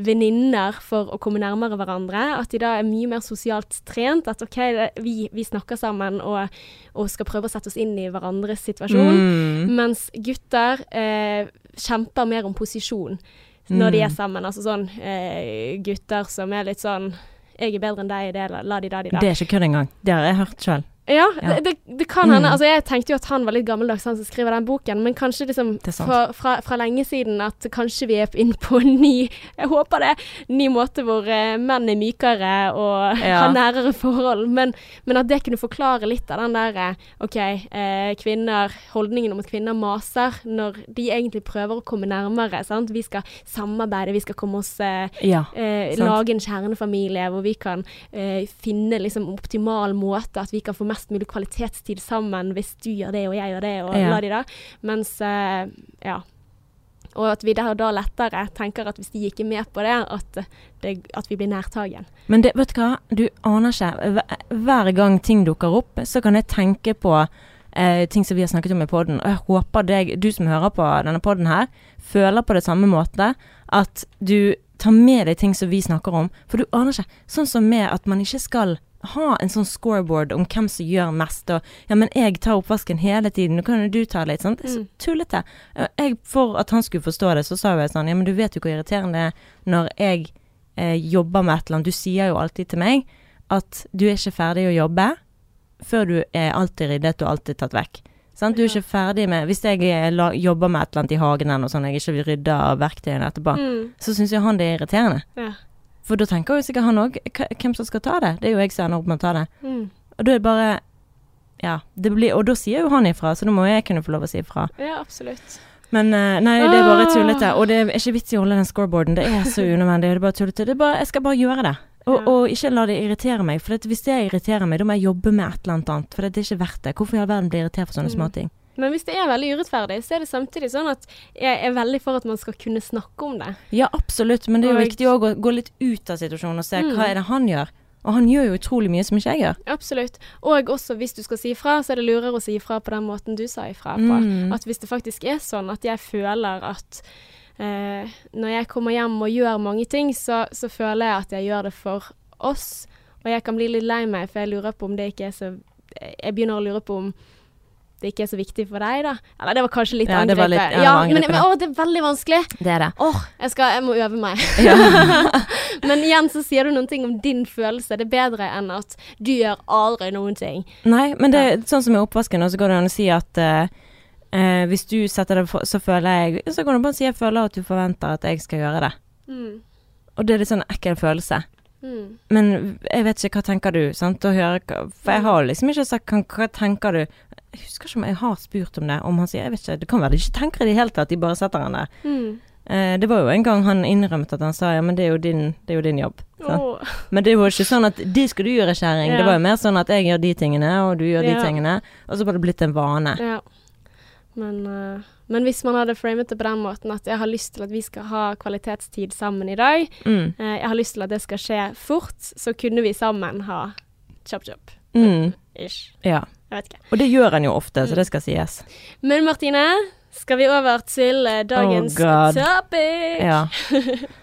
venninner for å komme nærmere hverandre. At de da er mye mer sosialt trent. At OK, vi, vi snakker sammen og, og skal prøve å sette oss inn i hverandres situasjon. Mm. Mens gutter eh, kjemper mer om posisjon når de er Mm. sammen. Altså sånn eh, gutter som er litt sånn Jeg er bedre enn deg i det, la de da de da. Det er ikke kødd engang. Det har jeg hørt sjøl. Ja, Ja. Det, det, kan hende. Mm. Altså, jeg tenkte jo at han var litt gammeldags, han som skriver den boken, men kanskje liksom fra, fra, fra lenge siden at kanskje vi er inne på en ny Jeg håper det. Ny måte hvor uh, menn er mykere og <laughs> Ja. har nærere forhold. Men, men at det kunne forklare litt av den der eh, OK, uh, kvinner Holdningen om at kvinner maser når de egentlig prøver å komme nærmere. Sant? Vi skal samarbeide, vi skal komme oss uh, Ja. lage en kjernefamilie hvor vi kan finne liksom optimal måte, at vi kan få mest mulig kvalitetstid sammen hvis du gjør det og jeg gjør det, og Ja. la de da. Mens eh, ja. Og at vi da, da lettere tenker at hvis de ikke er med på det, at, det, at vi blir nærtagen. Men det, vet du hva, du aner ikke. Hver gang ting dukker opp, så kan jeg tenke på eh, ting som vi har snakket om i poden. Og jeg håper deg, du som hører på denne poden her, føler på det samme måte. At du tar med deg ting som vi snakker om. For du aner ikke. Sånn som med at man ikke skal ha en sånn scoreboard om hvem som gjør mest, og ja, men jeg tar oppvasken hele tiden, nå kan jo du ta litt, sånn. Det er så tullete. Jeg, for at han skulle forstå det, så sa jo jeg sånn, ja, men du vet jo hvor irriterende det er når jeg eh, jobber med et eller annet. Du sier jo alltid til meg at du er ikke ferdig å jobbe før du er alltid ryddet og alltid tatt vekk. Sant? Du er ikke ferdig med Hvis jeg eh, jobber med et eller annet i hagen eller noe sånt, jeg ikke vil rydde av verktøyene etterpå, Mm. så syns jo han det er irriterende. Ja. For da tenker jo sikkert han òg hvem som skal ta det. Det er jo jeg som ender opp med å ta det. Mm. Og da er det bare Ja. Det blir, og da sier jo han ifra, så da må jeg kunne få lov å si ifra. ja, absolutt. Men eh, nei, det er bare Ah. tullete. Og det er ikke vits i å holde den scoreboarden. Det er så unødvendig. Det er bare tullete. Det er bare, jeg skal bare gjøre det. Og, og ikke la det irritere meg. For hvis det irriterer meg, da må jeg jobbe med et eller annet annet. For det er ikke verdt det. Hvorfor i all verden blir jeg irritert for sånne Mm. småting? Men hvis det er veldig urettferdig, så er det samtidig sånn at jeg er veldig for at man skal kunne snakke om det. Ja, absolutt. Men det er jo Og- viktig å gå litt ut av situasjonen og se Mm. hva er det han gjør. Og han gjør jo utrolig mye som ikke jeg gjør. Absolutt. Og også hvis du skal si ifra, så er det lurere å si ifra på den måten du sa ifra på. Mm. At hvis det faktisk er sånn at jeg føler at eh, når jeg kommer hjem og gjør mange ting, så, så føler jeg at jeg gjør det for oss. Og jeg kan bli litt lei meg, for jeg lurer på om det ikke er så Jeg begynner å lure på om det ikke er så viktig for deg, da. Eller det var kanskje litt Ja, det angrepet. litt- ja, ja, men, men å, det er veldig vanskelig. Det er det. Åh, jeg, skal, jeg må øve meg. Ja. <laughs> Men igjen så sier du noen ting om din følelse. Det er bedre enn at du gjør aldri noen ting. Nei, men det er sånn som med oppvasken, så går det an å si at uh, uh, hvis du setter det for, så føler jeg Så kan du bare si jeg føler at du forventer at jeg skal gjøre det. Mm. Og det er litt sånn ekkel følelse. Mm. Men jeg vet ikke, hva tenker du? Sant? Å høre, for jeg har liksom ikke sagt hva, hva tenker du? Jeg husker ikke om jeg har spurt om det. Om han sier jeg vet ikke, Det kan være de ikke tenker i det hele tatt, de bare setter han der. Mm. Eh, det var jo en gang han innrømte at han sa ja, men det er jo din, det er jo din jobb. Oh. Men det var jo ikke sånn at det skal du gjøre, kjerring. Ja. Det var jo mer sånn at jeg gjør de tingene, og du gjør de tingene. Og så var det blitt en vane. Ja. Men, uh, men hvis man hadde framet det på den måten at jeg har lyst til at vi skal ha kvalitetstid sammen i dag, Mm. uh, jeg har lyst til at det skal skje fort, så kunne vi sammen ha chop-chop. Mm. Ish. Ja. Jeg vet ikke. Og det gjør han jo ofte, så det skal sies. Men Martine, skal vi over til eh, dagens Oh, topic? Ja. <laughs>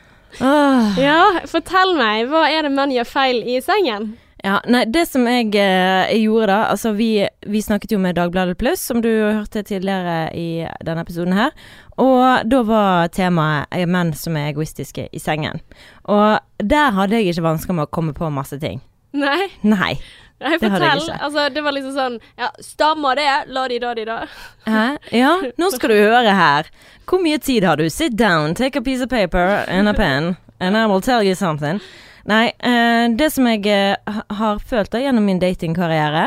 Ah. Ja, fortell meg, hva er det menn gjør feil i sengen? Ja, nei, det som jeg, eh, jeg gjorde da Altså, vi, vi snakket jo med Dagbladet Pluss, som du hørte tidligere i denne episoden her. Og da var temaet menn som er egoistiske i sengen. Og der hadde jeg ikke vansker med å komme på masse ting. Nei, Nei. Nei Det hadde jeg ikke. Altså, det var liksom sånn Ja, stammer det? La de da, de da. Hæ? Ja, nå <laughs> skal du høre her. Hvor mye tid har du? Sit down, take a piece of paper and a pen, and I will tell you something. Nei, uh, det som jeg uh, har følt da gjennom min datingkarriere,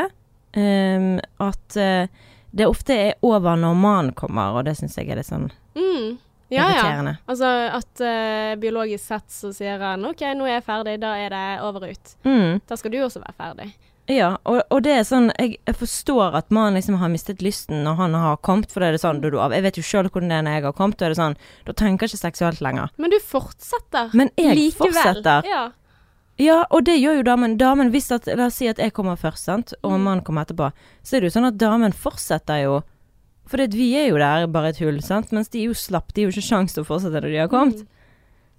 um, at uh, det ofte er over når mannen kommer, og det syns jeg er litt sånn Mm. Ja, ja. Altså at uh, biologisk sett så sier han OK, nå er jeg ferdig, da er det over og ut. Mm. Da skal du også være ferdig. Ja, og, og det er sånn jeg, jeg forstår at man liksom har mistet lysten når han har kommet, for det er det sånn du, du. Jeg vet jo sjøl hvordan det er når jeg har kommet, og er det sånn Da tenker jeg ikke seksuelt lenger. Men du fortsetter Men jeg likevel. fortsetter. Ja. Ja, og det gjør jo damen. Damen hvis at, La oss si at jeg kommer først, sant, og Mm. mannen kommer etterpå. Så er det jo sånn at damen fortsetter jo. For vi er jo der bare et hull, sant. Mens de er jo slapp. De har jo ikke sjans til å fortsette når de har kommet.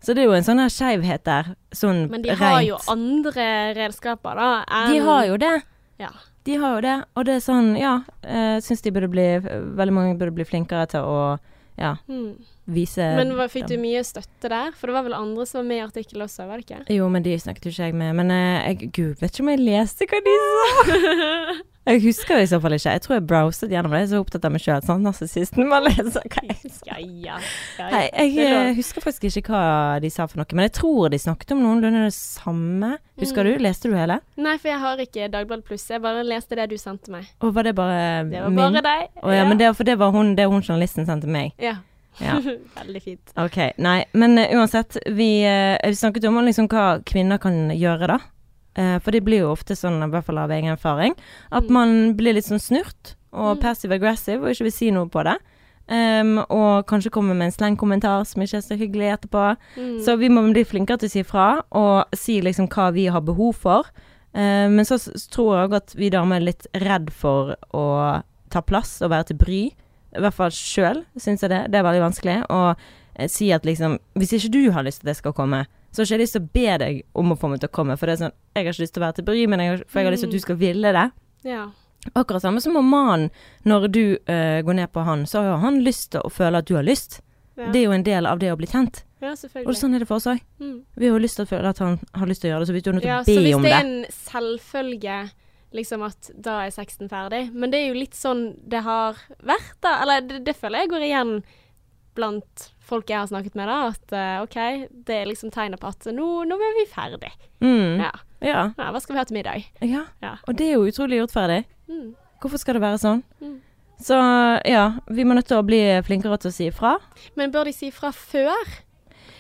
Så det er jo en sånn her skeivhet der. Sånn. Men de har rent. jo andre redskaper, da. enn- De har jo det. Ja. De har jo det. Og det er sånn, ja. Jeg syns de burde bli Veldig mange burde bli flinkere til å ja, Mm. vise Men hva, fikk du mye støtte der? For det var vel andre som var med i artikkelen også, var det ikke? Jo, men de snakket jo ikke jeg med. Men eh, jeg Gud, vet ikke om jeg leste hva de <laughs> sa. Jeg husker det i så fall ikke. Jeg tror jeg browset gjennom det. Jeg er så opptatt av meg sjøl. Sånn, narsissisten man leser hva jeg Ja, ja. ja, Nei, jeg eh, husker faktisk ikke hva de sa for noe. Men jeg tror de snakket om noenlunde det samme. Husker Mm. du? Leste du hele? Nei, for jeg har ikke Dagbladet Pluss. Jeg bare leste det du sendte meg. Og var det bare min? Det var min? bare deg. Å ja, men det, for det var hun, det hun journalisten sendte meg. Ja. Ja. <laughs> Veldig fint. Ok, nei, men uh, uansett, vi, uh, vi snakket om liksom hva kvinner kan gjøre da. Eh, for det blir jo ofte sånn, i hvert fall av egen erfaring, at Mm. man blir litt sånn snurt og Mm. passive-aggressive og ikke vil si noe på det. Um, og kanskje komme med en slengkommentar som ikke er så hyggelig etterpå. Mm. Så vi må bli flinkere til å si fra, og si liksom hva vi har behov for. Uh, men så tror jeg òg at vi damer er litt redd for å ta plass og være til bry. I hvert fall sjøl syns jeg det. Det er veldig vanskelig. å eh, si at liksom Hvis ikke du har lyst til at det skal komme, så har ikke jeg lyst til å be deg om å få meg til å komme. For det er sånn Jeg har ikke lyst til å være til bry, men jeg har, for jeg har lyst til at du skal ville det. ja. Akkurat samme som om mannen, når du uh, går ned på han, så har jo han lyst til å føle at du har lyst. Ja. Det er jo en del av det å bli tent. ja, Og sånn er det for oss òg. Mm. Vi har jo lyst til å føle at han har lyst til å gjøre det, så vi er nødt til Ja, å be hvis om det det. er en selvfølge liksom at da er sexen ferdig, men det er jo litt sånn det har vært, da. Eller det, det føler jeg går igjen blant folk jeg har snakket med, da. At eh, OK, det er liksom tegnet på at nå, nå er vi ferdig. Mm. Ja. Ja. ja. Hva skal vi ha til middag? ja. Ja. Og det er jo utrolig urettferdig. Mm. Hvorfor skal det være sånn? Mm. Så ja, vi må nødt til å bli flinkere til å si ifra. Men bør de si fra før?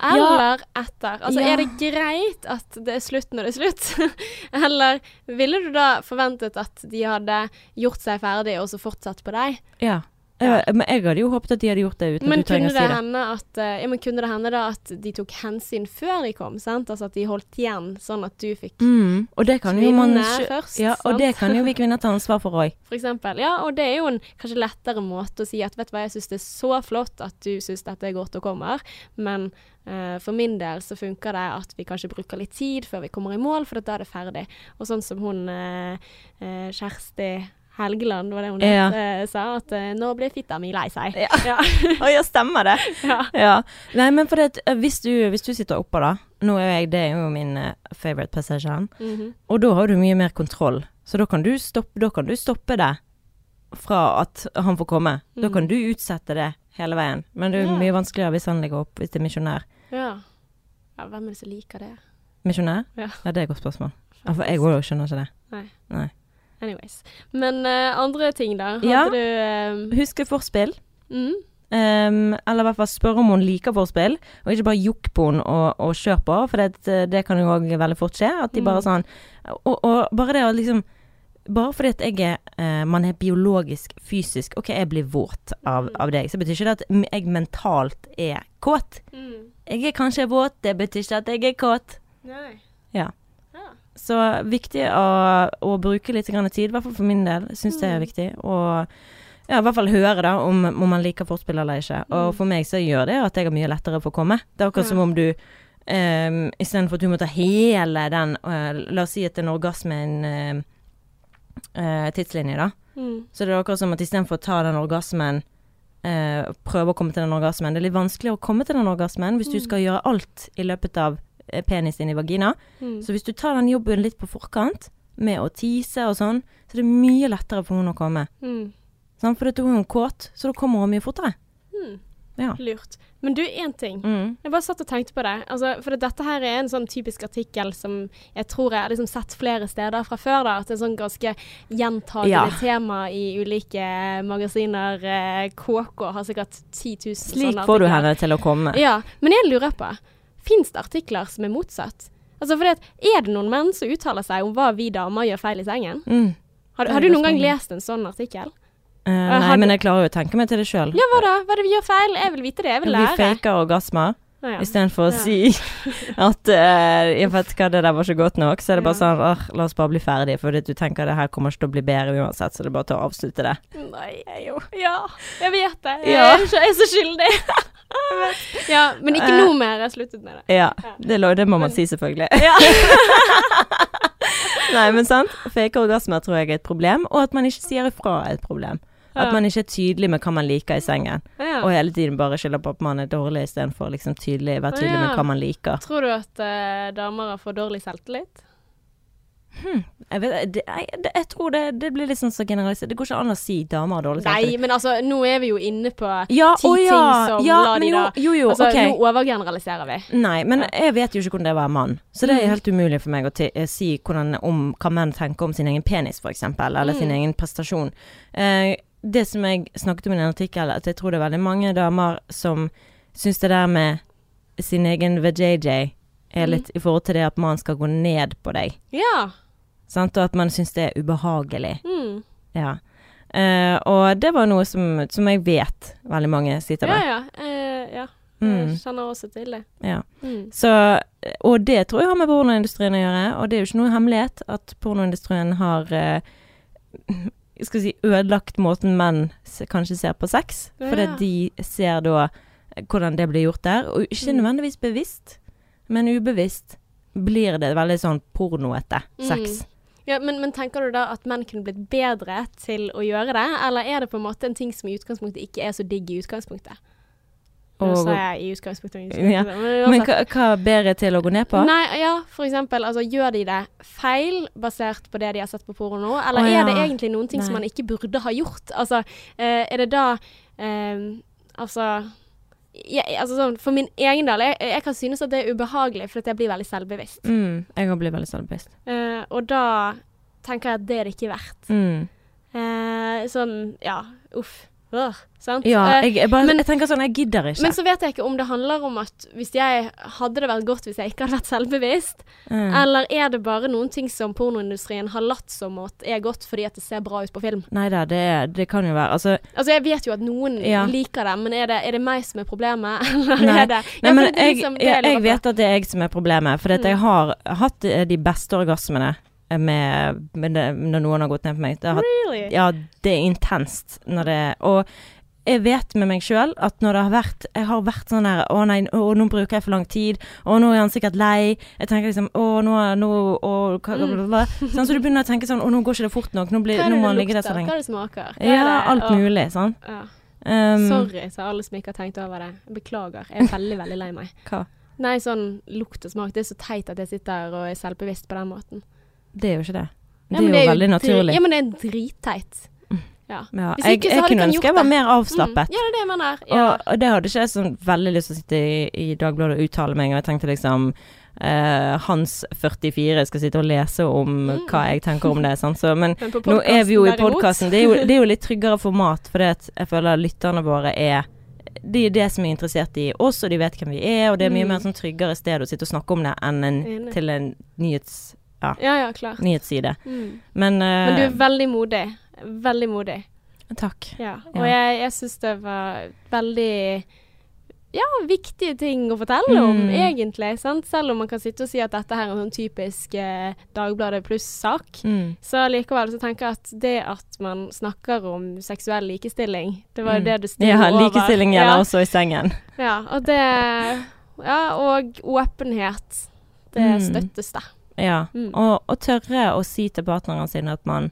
Eller etter? Altså, er det greit at det er slutt når det er slutt? <laughs> Eller ville du da forventet at de hadde gjort seg ferdig og så fortsatt på deg? Ja. Ja. Eh, Men jeg hadde jo håpet at de hadde gjort det uten Men at du trenger å si det, Henne at, eh, ja, men kunne det hende da at de tok hensyn før de kom? Sant? Altså at de holdt igjen, sånn at du fikk Mm. Og det kan jo man først? Ja, og sant? det kan jo vi <laughs> kvinner ta ansvar for òg. For eksempel. Ja, og det er jo en kanskje lettere måte å si at vet du hva, jeg syns det er så flott at du syns dette er godt og kommer, men uh, for min del så funker det at vi kanskje bruker litt tid før vi kommer i mål, for da er det ferdig. Og sånn som hun uh, uh, Kjersti Helgeland, var det hun Ja. het, eh, sa. At eh, nå ble fitta mi lei seg. Ja. Ja. <laughs> Å ja, stemmer det. <laughs> ja. Ja. Nei, men for det, eh, hvis, du, hvis du sitter oppå, da Nå er jeg, det er jo min favorite favorite position. -hmm. Og da har du mye mer kontroll. Så da kan du stoppe, da kan du stoppe det fra at han får komme. Da Mhm. kan du utsette det hele veien. Men det er jo Ja. mye vanskeligere hvis han ligger opp, hvis det er misjonær. ja. Ja, hvem er det som liker det? Misjonær? Ja. det er et godt spørsmål. Ja, for jeg òg skjønner ikke det. Anyways. Men uh, andre ting, da? Hadde Ja. du uh, Huske forspill. mm, Um, eller i hvert fall spørre om hun liker forspill, og ikke bare jukk på henne og, og kjør på, for det, det kan jo òg veldig fort skje. At de Mm. bare sånn og, og bare det å liksom Bare fordi at jeg er eh, Man er biologisk, fysisk OK, jeg blir våt av, Mm. av deg, så betyr ikke det at jeg mentalt er kåt. mm. Jeg er kanskje våt, det betyr ikke at jeg er kåt. Nei. Ja. Så viktig å, å bruke litt grann tid, i hvert fall for min del. Syns det er Mm. viktig. Og ja, i hvert fall høre da om, om man liker forspill eller ikke. Og Mm. for meg så gjør det at jeg har mye lettere for å komme. Det er akkurat som om du um, Istedenfor at du må ta hele den uh, La oss si at en orgasme er en uh, eh, tidslinje, da. Mm. Så det er akkurat som at istedenfor å ta den orgasmen Prøve å komme til den orgasmen. Det er litt vanskeligere å komme til den orgasmen hvis du Mm. skal gjøre alt i løpet av penis inn i vagina. Mm. Så hvis du tar den jobben litt på forkant, med å tease og sånn, så er det mye lettere for henne å komme. Mm. Sånn, For da er hun kåt, så da kommer hun mye fortere. Mm. Ja. Lurt. Men du, én ting. Mm. Jeg bare satt og tenkte på det. Altså, for dette her er en sånn typisk artikkel som jeg tror jeg har liksom sett flere steder fra før. da, At det er sånn ganske gjentagende Ja. tema i ulike magasiner. Eh, KK har sikkert 10 000 Slik sånne får du henne til å komme. Ja, men jeg lurer på, fins det artikler som er motsatt? Altså, fordi at, Er det noen menn som uttaler seg om hva vi damer gjør feil i sengen? Mm. Har, har du noen gang lest en sånn artikkel? Uh, nei, men jeg klarer jo å tenke meg til det sjøl. Ja, hva da? Hva er det vi gjør feil? Jeg vil vite det. Jeg vil lære. Vi faker orgasmer Ah, ja. istedenfor å Ja. si <laughs> at uh, Jeg vet hva, det der var ikke godt nok. Så er det bare sånn åh, la oss bare bli ferdige, for du tenker det her kommer ikke til å bli bedre uansett, så det er bare til å avslutte det. Nei, jeg jo Ja, jeg vet det. Jeg, Ja. jeg er så skyldig. <laughs> <laughs> ja, men ikke Eh. noe mer. Jeg har sluttet med det. Ja, det, lå- det må man si, selvfølgelig. Ja. <laughs> Nei, men sant. Fake orgasmer tror jeg er et problem, og at man ikke sier ifra er et problem. At man ikke er tydelig med hva man liker i sengen, og hele tiden bare skylder på at man er dårlig istedenfor liksom tydelig, være tydelig med hva man liker. Tror du at uh, damer har for dårlig selvtillit? Jeg, vet, det, jeg, det, jeg tror det, det blir litt sånn så generalisert. Det går ikke an å si damer har dårlig Nei, men altså, nå er vi jo inne på Ja, ti å ting som ja, la de jo, da jo, jo, Altså, okay. nå overgeneraliserer vi. Nei, men Ja. jeg vet jo ikke hvordan det er å være mann. Så det er Mm. helt umulig for meg å eh, si hvordan, om hva menn tenker om sin egen penis, eksempel, eller sin Mm. egen prestasjon. Eh, det som jeg snakket om i den artikkelen, at jeg tror det er veldig mange damer som syns det der med sin egen VJJ er Mm. litt i forhold til det at mannen skal gå ned på deg. Ja. Sant? Og at man syns det er ubehagelig. Mm. Ja. Uh, og det var noe som, som jeg vet veldig mange sitter Ja, med. ja. Ja. Mm. Jeg kjenner også til det. Ja. Mm. Så, og det tror jeg har med pornoindustrien å gjøre, og det er jo ikke noe hemmelighet at pornoindustrien har uh, skal si, ødelagt måten menn kanskje ser på sex, fordi Ja. de ser da hvordan det blir gjort der, og ikke Mm. nødvendigvis bevisst, men ubevisst blir det veldig sånn pornoete sex. Ja, men, men tenker du da at menn kunne blitt bedre til å gjøre det, eller er det på en måte en ting som i utgangspunktet ikke er så digg i utgangspunktet? Nå sa jeg i utgangspunktet, i Ja, men, Men hva, hva bedre til å gå ned på? Nei, ja, for eksempel, altså gjør de det feil basert på det de har sett på porno, eller Å, er det egentlig noen ting som man ikke burde ha gjort? Altså, eh, er det da eh, Altså jeg, altså sånn, For min egen del, jeg, jeg kan synes at det er ubehagelig, for jeg blir veldig selvbevisst. Mm, jeg òg blir veldig selvbevisst. Eh, og da tenker jeg at det er det ikke verdt. Mm. Eh, sånn, ja, uff. Øh, sant? Ja, Eh, jeg, jeg, bare, men- jeg tenker sånn, jeg gidder ikke. men så vet jeg ikke om det handler om at hvis jeg Hadde det vært godt hvis jeg ikke hadde vært selvbevisst? Mm. Eller er det bare noen ting som pornoindustrien har latt som at er godt fordi at det ser bra ut på film? Nei da, det, det kan jo være Altså, Altså, jeg vet jo at noen Ja. liker det, men er det, er det meg som er problemet, <laughs> eller Nei. er det Nei, Ja, men det liksom jeg, jeg vet at det er jeg som er problemet. For mm. jeg har hatt eh, de beste orgasmene med, med det, når noen har gått ned på meg. Det har Really? ja, det er intenst når det Og jeg vet med meg sjøl at når det har vært Jeg har vært sånn der Å nei, å, nå bruker jeg for lang tid. Å, nå er han sikkert lei. Jeg tenker liksom Å, nå, nå å, hva, bla, bla. Sånn, så du begynner å tenke sånn Å, nå går ikke det fort nok. Nå, blir, Hva nå må han ligge der så lenge. Hva er det smaker? Hva Ja, det- alt mulig, sånn. Ja. Um, Sorry til alle som ikke har tenkt over det. Beklager. Jeg er veldig, veldig lei meg. Hva? Nei, sånn lukt og smak. Det er så teit at jeg sitter og er selvbevisst på den måten. Det er jo ikke det. Ja, Det men er jo veldig naturlig. Ja, men det er dritteit. Ja. Ja, Hvis jeg, ikke, jeg kunne ønske jeg var mer Mm. avslappet. Ja, det er det jeg mener. Ja. Og, og det hadde ikke jeg sånn veldig lyst til å sitte i, i Dagbladet og uttale meg. Og jeg tenkte liksom eh, Hans 44 skal sitte og lese om Mm. hva jeg tenker om det. Sant? Så, men <laughs> Men nå er vi jo i podkasten. Det, er det er jo litt tryggere format, for jeg føler lytterne våre er de er det som er interessert i oss, og de vet hvem vi er, og det er mye Mm. mer sånn tryggere sted å sitte og snakke om det enn en, til en nyhets, Ja, ja, klart. nyhetsside. Mm. Men, Men du eh, er veldig modig. Veldig modig. Takk. Ja. Og Ja. jeg, jeg syns det var veldig ja, viktige ting å fortelle om, Mm. egentlig. Sant? Selv om man kan sitte og si at dette her er en sånn typisk eh, Dagbladet pluss-sak. Mm. Så likevel så tenker jeg at det at man snakker om seksuell likestilling, det var jo Mm. det du Ja, over. likestilling gjelder ja. også i sengen. Ja, og det Ja, og åpenhet. Det Mm. støttes, det. Ja, Mm. og, og tørre å si til partneren sin at man,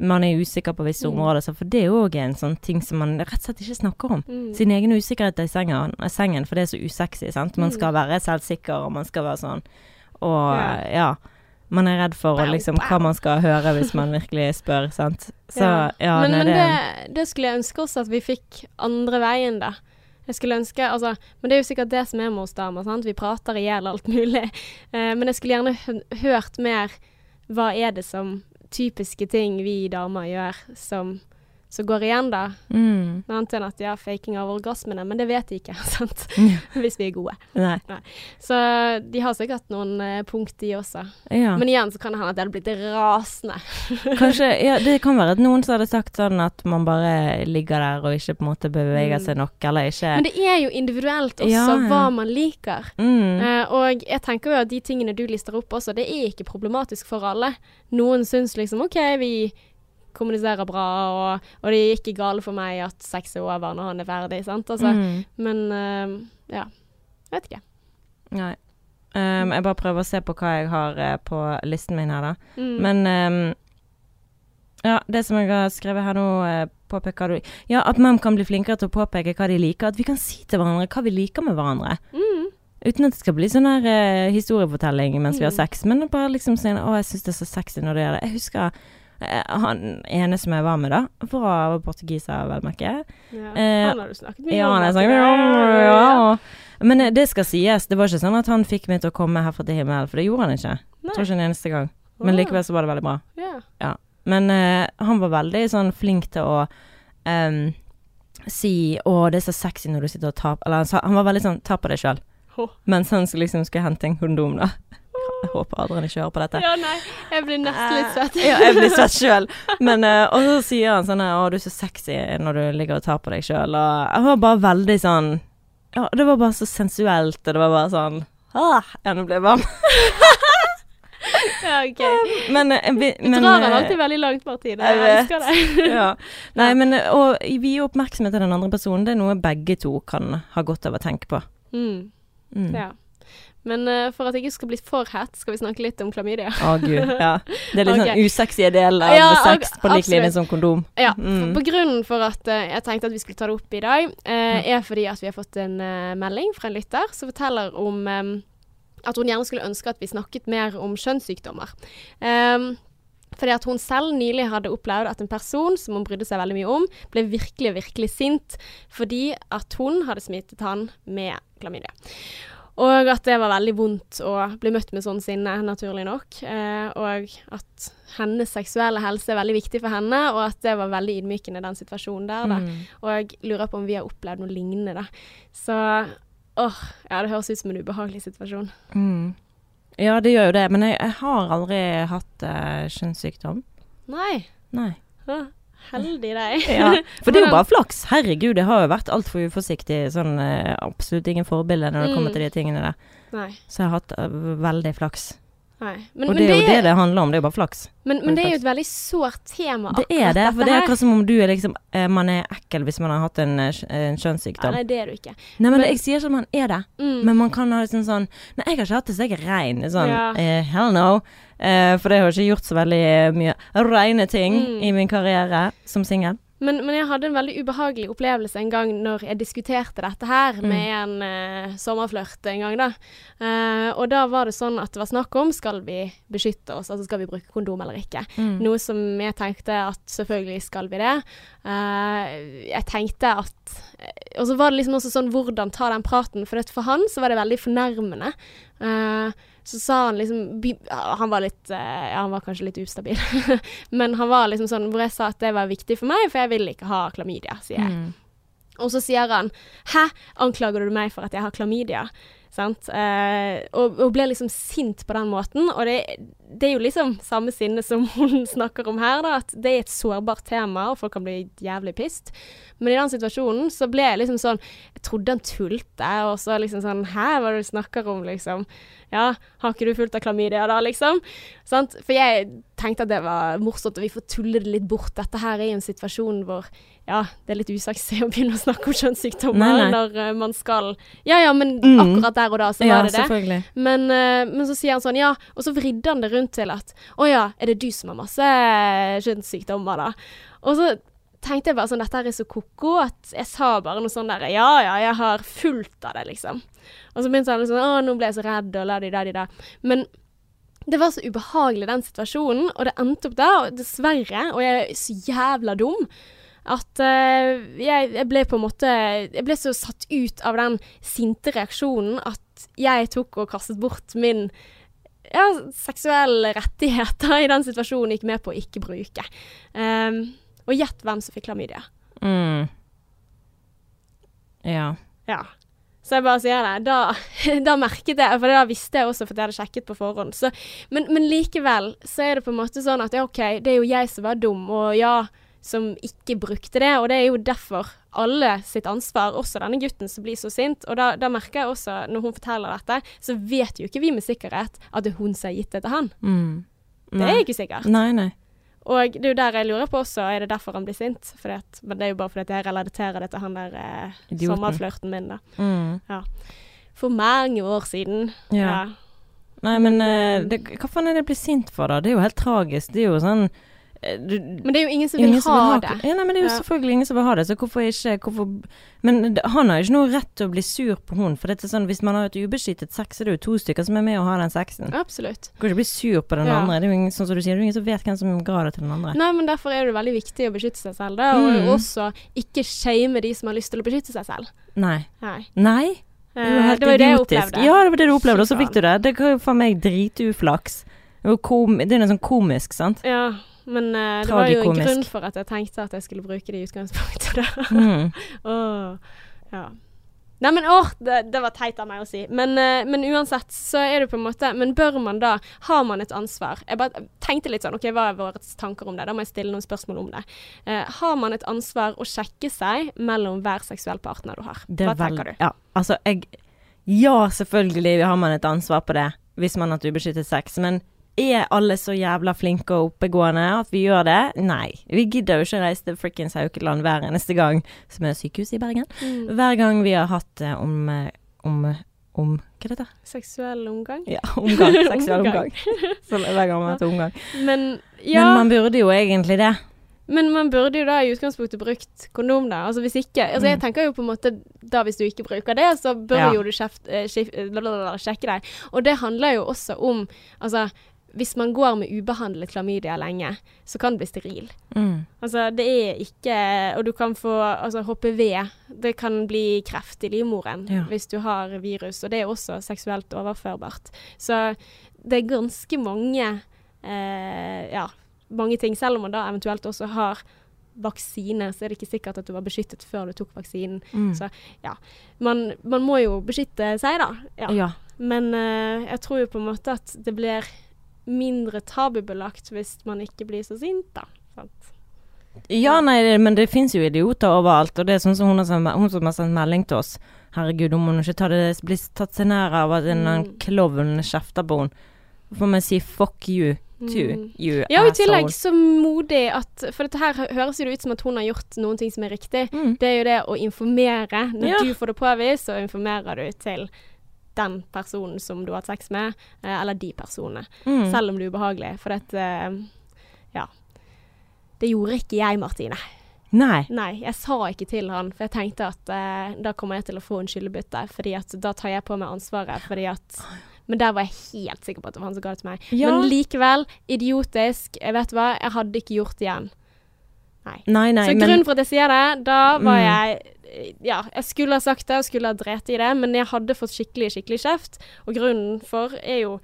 man er usikker på visse Mm. områder. For det er òg en sånn ting som man rett og slett ikke snakker om. Mm. Sin egen usikkerhet i sengen, i sengen for det er så usexy, sant. Man Mm. skal være selvsikker, og man skal være sånn. Og Ja. ja. Man er redd for liksom, hva man skal høre hvis man virkelig spør, sant. Så ja, men, nei, men det, det, skulle jeg ønske også at vi fikk andre veien, da. Jeg skulle ønske, altså, Men det er jo sikkert det som er med oss damer. sant? Vi prater i hjel alt mulig. <laughs> Eh, men jeg skulle gjerne hørt mer hva er det som typiske ting vi damer gjør som, som går igjen, da. mm. Annet enn at ja, faking av orgasmene, men det vet de ikke, <laughs> sant. <laughs> Hvis vi er gode. Nei. Så de har sikkert noen uh, punkt, de også. Ja. Men igjen så kan det hende at jeg hadde blitt rasende. <laughs> Kanskje, ja, det kan være at noen som hadde sagt sånn at man bare ligger der og ikke på en måte beveger Mm. seg nok, eller ikke Men det er jo individuelt også ja. hva man liker. mm. Uh, og jeg tenker jo at de tingene du lister opp også, det er ikke problematisk for alle. Noen syns liksom OK, vi kommuniserer bra, og, og det er ikke galt for meg at sex er over når han er ferdig, sant. Altså, mm. Men uh, ja. Vet ikke. Nei. Um, jeg bare prøver å se på hva jeg har uh, på listen min her, da. Mm. Men um, Ja, det som jeg har skrevet her nå, uh, påpeker du Ja, at menn kan bli flinkere til å påpeke hva de liker. At vi kan si til hverandre hva vi liker med hverandre. Mm. Uten at det skal bli sånn her uh, historiefortelling mens vi har Mm. sex. Men bare liksom si Å, jeg syns det er så sexy når du gjør det. Jeg husker han ene som jeg var med, da. Fra portugiser, vel merke. Ja. Eh, han har du snakket mye Ja, om. han har snakket med ja, ja. Men eh, det skal sies, det var ikke sånn at han fikk meg til å komme herfra til himmelen, for det gjorde han ikke. Nei. Tror ikke en eneste gang. Men likevel så var det veldig bra. Ja. Men uh, han var veldig sånn flink til å um, si 'Å, det er så sexy når du sitter og tar Eller han, sa, han var veldig sånn 'Ta på deg sjøl'. Mens han liksom skulle hente en kondom, da. Jeg håper Adrian ikke hører på dette. ja, nei. Jeg blir nesten litt svett. ja, jeg blir svett <laughs> sjøl. Men uh, Og så sier han sånn 'Å, du er så sexy når du ligger og tar på deg sjøl', og jeg var bare veldig sånn Ja, det var bare så sensuelt, og det var bare sånn ah, Ja, nå ble jeg varm. ja, OK. Men, eh, men, Du drar den eh, alltid veldig langt, Martine. jeg Jeg elsker det. ja. Nei, men eh, å gi oppmerksomhet til den andre personen, det er noe begge to kan ha godt av å tenke på. Mm. Mm. Ja. Men uh, for at jeg ikke skal bli for hett, skal vi snakke litt om klamydia. Å gud, <laughs> ja. Det er litt okay. sånn usexy del av Ja, sex på lik linje som kondom. Ja, Mm. på grunnen for at uh, jeg tenkte at vi skulle ta det opp i dag, eh, er fordi at vi har fått en melding fra en lytter som forteller om um, at hun gjerne skulle ønske at vi snakket mer om kjønnssykdommer. Um, fordi at hun selv nylig hadde opplevd at en person som hun brydde seg veldig mye om, ble virkelig, virkelig sint fordi at hun hadde smittet han med klamydia. Og at det var veldig vondt å bli møtt med sånn sinne, naturlig nok. Eh, og at hennes seksuelle helse er veldig viktig for henne, og at det var veldig ydmykende, den situasjonen der. Da. Mm. Og jeg lurer på om vi har opplevd noe lignende, da. Så åh, ja, det høres ut som en ubehagelig situasjon. Mm. Ja, det gjør jo det, men jeg, jeg har aldri hatt uh, kjønnssykdom. Nei. Nei. Å, heldig deg. <laughs> Ja, for det er jo bare flaks. Herregud, jeg har jo vært altfor uforsiktig. Sånn eh, absolutt ingen forbilde når det kommer Mm. til de tingene der. Nei. Så jeg har hatt eh, veldig flaks. Nei. Men, og men det er jo det det handler om, det er jo bare flaks. Men, men det er jo et veldig sårt tema, Det er det, for det er akkurat som om du er liksom eh, Man er ekkel hvis man har hatt en, eh, en Ja, kjønnssykdom. nei, det er du ikke. Nei, men men- jeg sier ikke at man er det. Mm. Men man kan ha liksom sånn Nei, jeg har ikke hatt det så jeg er rein. Sånn, Ja. uh, hell no. Uh, for det har ikke gjort så veldig mye reine ting Mm. i min karriere som singel. Men, men jeg hadde en veldig ubehagelig opplevelse en gang når jeg diskuterte dette her Mm. med en uh, sommerflørt en gang, da. Uh, og da var det sånn at det var snakk om skal vi beskytte oss, altså skal vi bruke kondom eller ikke. Mm. Noe som jeg tenkte at selvfølgelig skal vi det. Uh, jeg tenkte at Og så var det liksom også sånn hvordan ta den praten, for, for han så var det veldig fornærmende. Eh, så sa han liksom Han var litt eh, Ja, han var kanskje litt ustabil. <laughs> Men han var liksom sånn hvor jeg sa at det var viktig for meg, for jeg vil ikke ha klamydia, sier jeg. Mm. Og så sier han 'hæ, anklager du meg for at jeg har klamydia?' Sant? Eh, og, og ble liksom sint på den måten. Og det, det er jo liksom samme sinne som hun <laughs> snakker om her, da, at det er et sårbart tema, og folk kan bli jævlig pissed. Men i den situasjonen så ble jeg liksom sånn Jeg trodde han tulte, og så liksom sånn 'hæ, hva er det du snakker om', liksom. Ja, har ikke du fullt av klamydia da, liksom? Sant? For jeg tenkte at det var morsomt, og vi får tulle det litt bort. Dette her er jo en situasjon hvor ja, det er litt usexy <laughs> å begynne å snakke om kjønnssykdommer når uh, man skal Ja ja, men Mm. akkurat der og da så Ja, var det det. Men, uh, men så sier han sånn, ja, og så vridde han det rundt til at å ja, er det du som har masse eh, kjønnssykdommer, da? Og så tenkte jeg bare sånn, dette er så ko-ko at jeg sa bare noe sånn der, ja ja, jeg har fullt av det, liksom. Og så begynte han sånn å nå ble jeg så redd, og la de da da. Men det var så ubehagelig den situasjonen, og det endte opp der, og dessverre, og jeg er så jævla dum, at uh, jeg, jeg ble på en måte Jeg ble så satt ut av den sinte reaksjonen at jeg tok og kastet bort min ja, seksuelle rettigheter i den situasjonen gikk med på å ikke bruke. Um, og gjett hvem som fikk klamydia. Mm. Ja. Ja. Så jeg bare sier det. Da, <laughs> da merket jeg, for da visste jeg også, for jeg hadde sjekket på forhånd. Så, men, men likevel så er det på en måte sånn at ja, OK, det er jo jeg som var dum, og ja, som ikke brukte det. Og det er jo derfor alle sitt ansvar, også denne gutten som blir så sint. Og da, da merker jeg også, når hun forteller dette, så vet jo ikke vi med sikkerhet at det er hun som har gitt det til han. Mm. Det er ikke sikkert. Nei, nei. Og det er jo der jeg lurer på også, er det derfor han blir sint? At, men det er jo bare fordi jeg relaterer det til han der eh, sommerflørten min, da. Mm. For mange år siden. Ja. Nei, men eh, det, hva faen er det jeg blir sint for, da? Det er jo helt tragisk. Det er jo sånn eh, du, Men det er jo ingen som vil ingen som ha det. Ja, nei, men det er jo Ja. selvfølgelig ingen som vil ha det, så hvorfor ikke hvorfor, Men han har jo ikke noe rett til å bli sur på hun, for dette er sånn, hvis man har et ubeskyttet sex, så er det jo to stykker som er med og har den sexen. Absolutt. Du kan ikke bli sur på den Ja. andre. Det er jo ingen, sånn som du sier, det er ingen som vet hvem som ga det til den andre. Nei, men derfor er det veldig viktig å beskytte seg selv, da. Og Mm. også ikke shame de som har lyst til å beskytte seg selv. Nei. Nei. Nei? Det Eh, er jo helt det var jo det. Ja, det var det du opplevde, og så fikk du det. Det var jo faen meg drituflaks. Det kom, det er noe sånn komisk, sant? Ja, men uh, det var jo en grunn for at jeg tenkte at jeg skulle bruke det i utgangspunktet. da. Mm. <laughs> Åh, ja. Nei, men åh, det, det var teit av meg å si. Men, uh, men uansett så er det på en måte Men bør man da Har man et ansvar? Jeg bare tenkte litt sånn OK, hva er våre tanker om det? Da må jeg stille noen spørsmål om det. Uh, har man et ansvar å sjekke seg mellom hver seksuell partner du har? Det Hva er vel- tenker du? Ja, altså jeg Ja, selvfølgelig har man et ansvar på det, hvis man har hatt ubeskyttet sex, men er alle så jævla flinke og oppegående at vi gjør det? Nei. Vi gidder jo ikke reise til frikkens Haukeland hver eneste gang, som er sykehuset i Bergen. Mm. Hver gang vi har hatt det om eh, om, om Hva er det? Seksuell omgang? Ja, omgang. <laughs> Seksuell Omgang. <laughs> Hver gang man har hatt omgang. Men ja Men man burde jo egentlig det. Men man burde jo da i utgangspunktet brukt kondom, da. Altså hvis ikke Altså jeg Mm. tenker jo på en måte da hvis du ikke bruker det, så bør Ja. jo du kjeft, eh, skif, eh, sjekke deg. Og det handler jo også om Altså hvis man går med ubehandlet klamydia lenge, så kan du bli steril. Mm. Altså det er ikke Og du kan få altså HPV. Det kan bli kreft i livmoren Ja. hvis du har virus, og det er også seksuelt overførbart. Så det er ganske mange eh, ja, mange ting. Selv om man da eventuelt også har vaksine, så er det ikke sikkert at du var beskyttet før du tok vaksinen. Mm. Så man, man må jo beskytte seg, da. Ja. ja. Men eh, jeg tror jo på en måte at det blir mindre tabubelagt hvis man ikke blir så sint, da. Sant? Ja, nei, men det fins jo idioter overalt. Og det er sånn som hun, har sendt- hun som har sendt melding til oss. Herregud, hun må ikke ta det, bli tatt seg nær av at en Mm. klovn kjefter på henne. får man si fuck you to Mm. you Ja, og i tillegg så modig at For dette her høres jo ut som at hun har gjort noen ting som er riktig. Mm. Det er jo det å informere. Når Ja. du får det påvist, så informerer du til den personen som du har hatt sex med, eh, eller de personene. Mm. Selv om det er ubehagelig. For dette eh, Ja. Det gjorde ikke jeg, Martine. Nei. Nei, jeg sa ikke til han, for jeg tenkte at eh, da kommer jeg til å få en skyldebytte. Fordi at da tar jeg på meg ansvaret, fordi at Men der var jeg helt sikker på at det var han som ga det til meg. Ja. Men likevel, idiotisk. Jeg vet hva, jeg hadde ikke gjort det igjen. Nei. Nei, nei, Så men grunnen for at jeg sier det, da var Mm. jeg Ja, jeg skulle ha sagt det, og skulle ha drept i det, men jeg hadde fått skikkelig, skikkelig kjeft. Og grunnen for er jo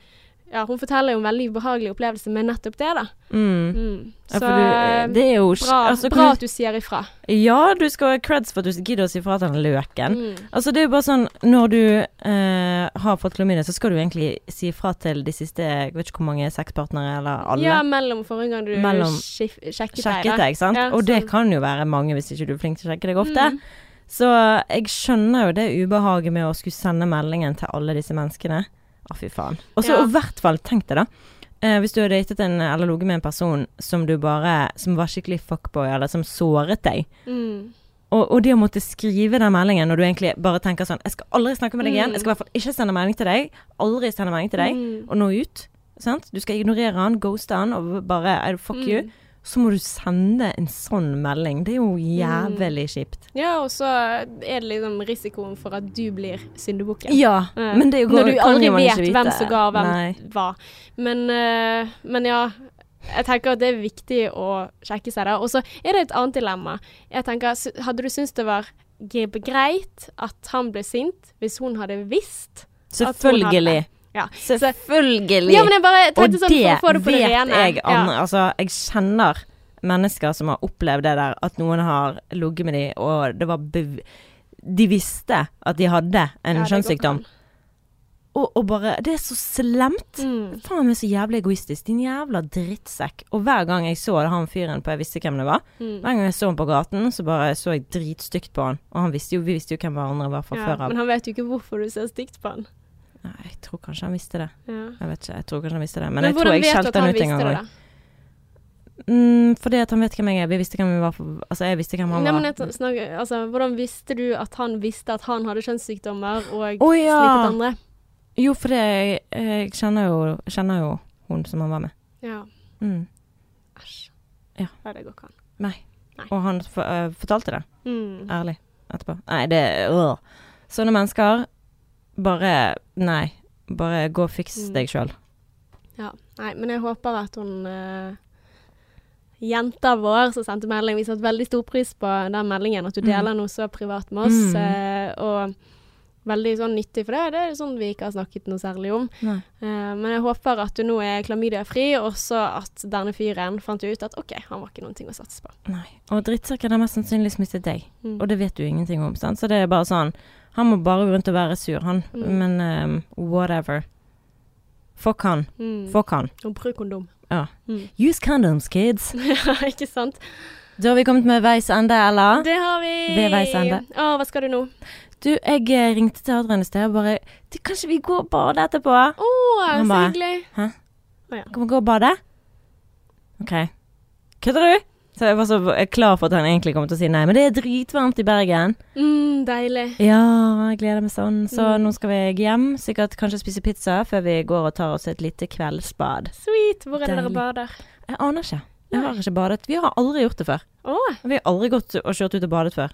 Ja, hun forteller jo en veldig ubehagelig opplevelse med nettopp det, da. mm. Mm. Ja, Så for du, det er jo bra, altså, bra at du sier ifra. Ja, du skal ha creds for at du gidder å si fra til den løken. Mm. Altså, det er jo bare sånn Når du eh, har fått klamydia, så skal du egentlig si fra til de siste Jeg vet ikke hvor mange sexpartnere, eller alle. Ja, mellom forrige gang du Mellom- sjekket, sjekket deg. deg, sant? Ja, og det kan jo være mange hvis ikke du er flink til å sjekke deg ofte. Mm. Så jeg skjønner jo det ubehaget med å skulle sende meldingen til alle disse menneskene. Å, fy faen. Og så Ja. i hvert fall, tenk deg da. Eh, hvis du har datet en, eller ligget med en person som du bare Som var skikkelig fuckboy, eller som såret deg. Mm. Og, og det å måtte skrive den meldingen når du egentlig bare tenker sånn Jeg skal aldri snakke med deg igjen. Mm. Jeg skal i hvert fall ikke sende melding til deg. Aldri sende melding til deg. Mm. Og nå ut. Sant? Du skal ignorere han, ghoste han og bare I fuck Fuck you. Mm. Så må du sende en sånn melding. Det er jo jævlig kjipt. Ja, og så er det liksom risikoen for at du blir syndebukken. Ja, Eh, men det går, Når du aldri vet hvem som ga hvem Nei. hva. Men, uh, men ja, jeg tenker at det er viktig å sjekke seg det. Og så er det et annet dilemma. Jeg tenker, Hadde du syntes det var greit at han ble sint hvis hun hadde visst? Selvfølgelig. Ja. Selvfølgelig. Ja, men jeg bare og tenkte sånn det for å få det på det vet jeg Anne. Ja. Altså, jeg kjenner mennesker som har opplevd det der, at noen har ligget med dem, og det var bev De visste at de hadde en Ja, kjønnssykdom. Og, og bare Det er så slemt. Mm. Faen meg så jævlig egoistisk. Din jævla drittsekk. Og hver gang jeg så han fyren på Jeg visste hvem det var. Mm. Hver gang jeg så han på gaten, så bare så jeg dritstygt på han. Og han visste jo, vi visste jo hvem hverandre var fra Ja, før av. men han vet jo ikke hvorfor du ser stygt på han. Nei, jeg tror kanskje han visste det. Ja. Jeg vet ikke, jeg tror kanskje han visste det. Men, Men, jeg tror jeg skjelte han ut en gang òg. Mm, fordi at han vet hvem jeg er. Vi visste hvem vi var for Altså, jeg visste hvem han Nei, var. men jeg snakker, altså, hvordan visste du at han visste at han hadde kjønnssykdommer og oh, ja! smittet andre? Jo, fordi jeg, jeg kjenner jo, kjenner jo hun som han var med. Ja. Mm. Æsj. Ja. det går ikke an. Nei. Nei. Og han for, uh, fortalte det, Mm. ærlig, etterpå. Nei, det øh. Sånne mennesker, bare Nei. Bare gå og fiks Mm. deg sjøl. Ja. Nei, men jeg håper at hun uh, Jenta vår som sendte melding, vi satte veldig stor pris på den meldingen, at du Mm. deler noe så privat med oss. Mm. Uh, og veldig sånn nyttig, for det, det er sånn vi ikke har snakket noe særlig om. Eh, men jeg håper at du nå er klamydiafri, og også at denne fyren fant ut at OK, han var ikke noen ting å satse på. Nei. Og drittsekken har mest sannsynlig smittet deg. Mm. Og det vet du ingenting om, sant? Så det er bare sånn Han må bare gå rundt og være sur, han. Mm. Men um, whatever. Fuck han. Mm. Fuck han. Og bruk kondom. Ja. Mm. Use condoms, kids. <laughs> ja, ikke sant? Da har vi kommet med veis ende, eller? Det har vi. Ved veis ende. Å, hva skal du nå? Du, jeg eh, ringte til Adrian i sted og bare du, Kanskje vi går og bader etterpå? Å, oh, så hyggelig. Kan vi gå og bade? OK. Kødder du? Så jeg var så klar for at han egentlig kom til å si nei. Men det er dritvarmt i Bergen. Mm, deilig. Ja, jeg gleder meg sånn. Så Mm. nå skal vi hjem. Sikkert kanskje spise pizza før vi går og tar oss et lite kveldsbad. Sweet. Hvor er det dere bader? Jeg aner ikke. Jeg har ikke badet. Vi har aldri gjort det før. Oh. Vi har aldri gått og kjørt ut og badet før.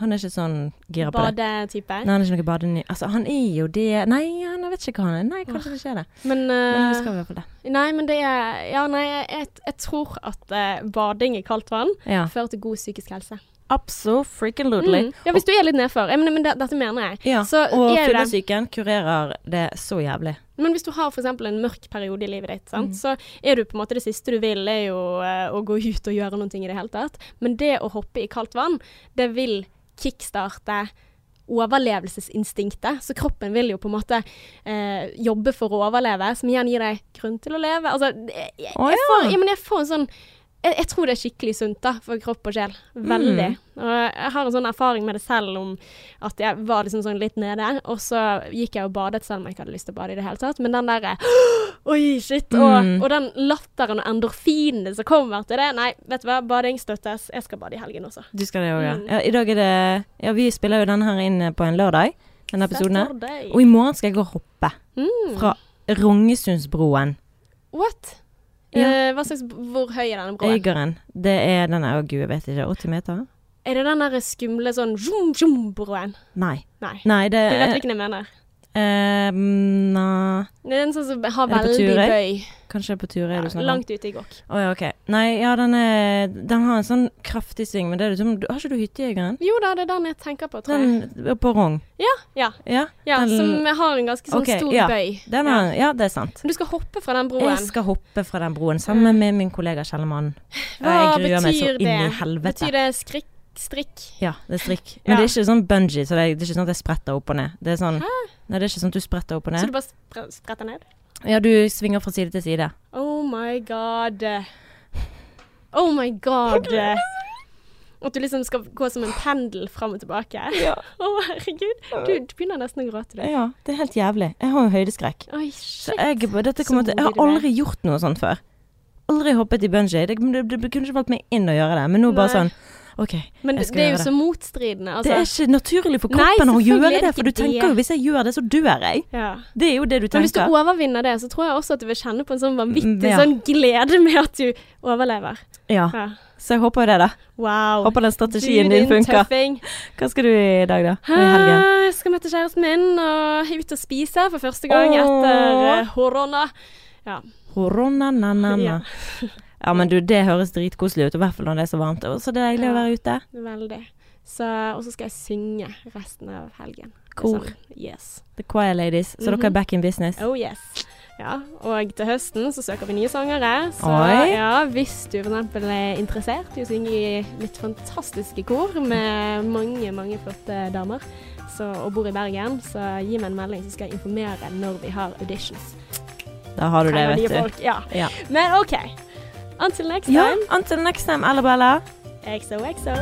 Han er ikke sånn gira på det. badetype. Nei, han er ikke noe badeny... Altså, han er jo det Nei, han vet ikke hva han er. Nei, kanskje det ikke er det. Men, Men vi eh, i hvert fall det. Nei, men det er Ja, nei, jeg, jeg, jeg tror at uh, bading i kaldt vann Ja. fører til god psykisk helse. Absolutely. Mm. Ja, hvis du er litt nedfor. Jeg, men, men det, dette mener jeg. Ja. Så og fyllesyken kurerer det så jævlig. Men hvis du har f.eks. en mørk periode i livet ditt, sant? Mm. så er du på en måte det siste du vil, er jo eh, å gå ut og gjøre noe i det hele tatt. Men det å hoppe i kaldt vann, det vil kickstarte overlevelsesinstinktet. Så kroppen vil jo på en måte eh, jobbe for å overleve, som igjen gir deg grunn til å leve. Altså, jeg, jeg, jeg, får, jeg, men jeg får en sånn jeg, jeg tror det er skikkelig sunt da, for kropp og sjel. Veldig. Og jeg har en sånn erfaring med det selv om at jeg var liksom sånn litt nede, og så gikk jeg og badet selv om jeg ikke hadde lyst til å bade i det hele tatt. Men den derre <gasps> Oi, shit. Og, Mm. og den latteren og endorfinene som kommer til det. Nei, vet du hva, bading støttes. Jeg skal bade i helgen også. Du skal det òg, ja. Mm. ja. I dag er det Ja, vi spiller jo denne her inn på en lørdag, denne episoden her. Og i morgen skal jeg gå og hoppe Mm. fra Rongesundsbroen. What? Ja. Eh, slags, hvor høy er denne broen? Øygeren. Det er den Å, gud, jeg vet ikke. 80 meter? Er det den der skumle sånn zoom, zoom broen Nei. Nei. Nei, det Du vet hvilken jeg mener? Eh, Nei Det er en sånn som har Er veldig bøy. Kanskje på Turøy er du Ja, snakker langt ute i Gokk. Oh, ja, okay. Nei, ja, den er Den har en sånn kraftig sving, men det er liksom Har ikke du hyttejegeren? Jo da, det er den jeg tenker på, tror jeg. På Rong? Ja. Ja. ja den- som har en ganske sånn okay, stor ja. bøy. Den ja. ja, det er sant. Men du skal hoppe fra den broen. Jeg skal hoppe fra den broen sammen med min kollega Kjellemann. Hva betyr det? Betyr det skrikk, strikk? Ja, det er strikk. <laughs> Men Ja. det er ikke sånn bungee, så det er, det er ikke sånn at jeg spretter opp og ned. Det er sånn Nei, det er ikke sånn at du spretter opp og ned. Så du bare spre- spretter ned? Ja, du svinger fra side til side. Oh my god. Oh my god. At du liksom skal gå som en pendel fram og tilbake. Ja. <laughs> Å, herregud. Du, du begynner nesten å gråte, du. Ja, det er helt jævlig. Jeg har jo høydeskrekk. Oi, shit. jeg, til, jeg har du aldri gjort noe sånt før. Aldri hoppet i bungee. Det, det, det, kunne ikke valgt meg inn å gjøre det, men nå bare Nei. sånn OK. Men jeg det, Men det er jo så motstridende. Det er Altså. ikke naturlig for Nei, kroppen å gjøre det, for du tenker jo hvis jeg gjør det, så dør jeg. Ja. Det er jo det du tenker. Men hvis du overvinner det, så tror jeg også at du vil kjenne på en sånn vanvittig ja. sånn glede med at du overlever. Ja. Ja. Så jeg håper jo det, da. Wow. Håper den strategien Du, din funker. tøffing. Hva skal du i dag, da? I helgen? Jeg skal møte kjæresten min og ut og spise for første gang oh. etter horona. korona. Ja. Korona-na-na-na. Ja. <laughs> Ja, men du, det høres dritkoselig ut, i hvert fall når det er så varmt. Så deilig å være ute. Veldig. Så, og så skal jeg synge resten av helgen. Er Kor. Sånn, yes. The Choir Ladies. Så dere Mhm. er back in business. Oh yes. Ja, og til høsten så søker vi nye sangere. Så ja, hvis du f.eks. er interessert i å synge i mitt fantastiske kor med mange, mange flotte damer så, og bor i Bergen, så gi meg en melding, så skal jeg informere når vi har auditions. Da har du det, vet du. Ja. Ja. Men OK. Until next time. Until next time, Alabala. XOXO.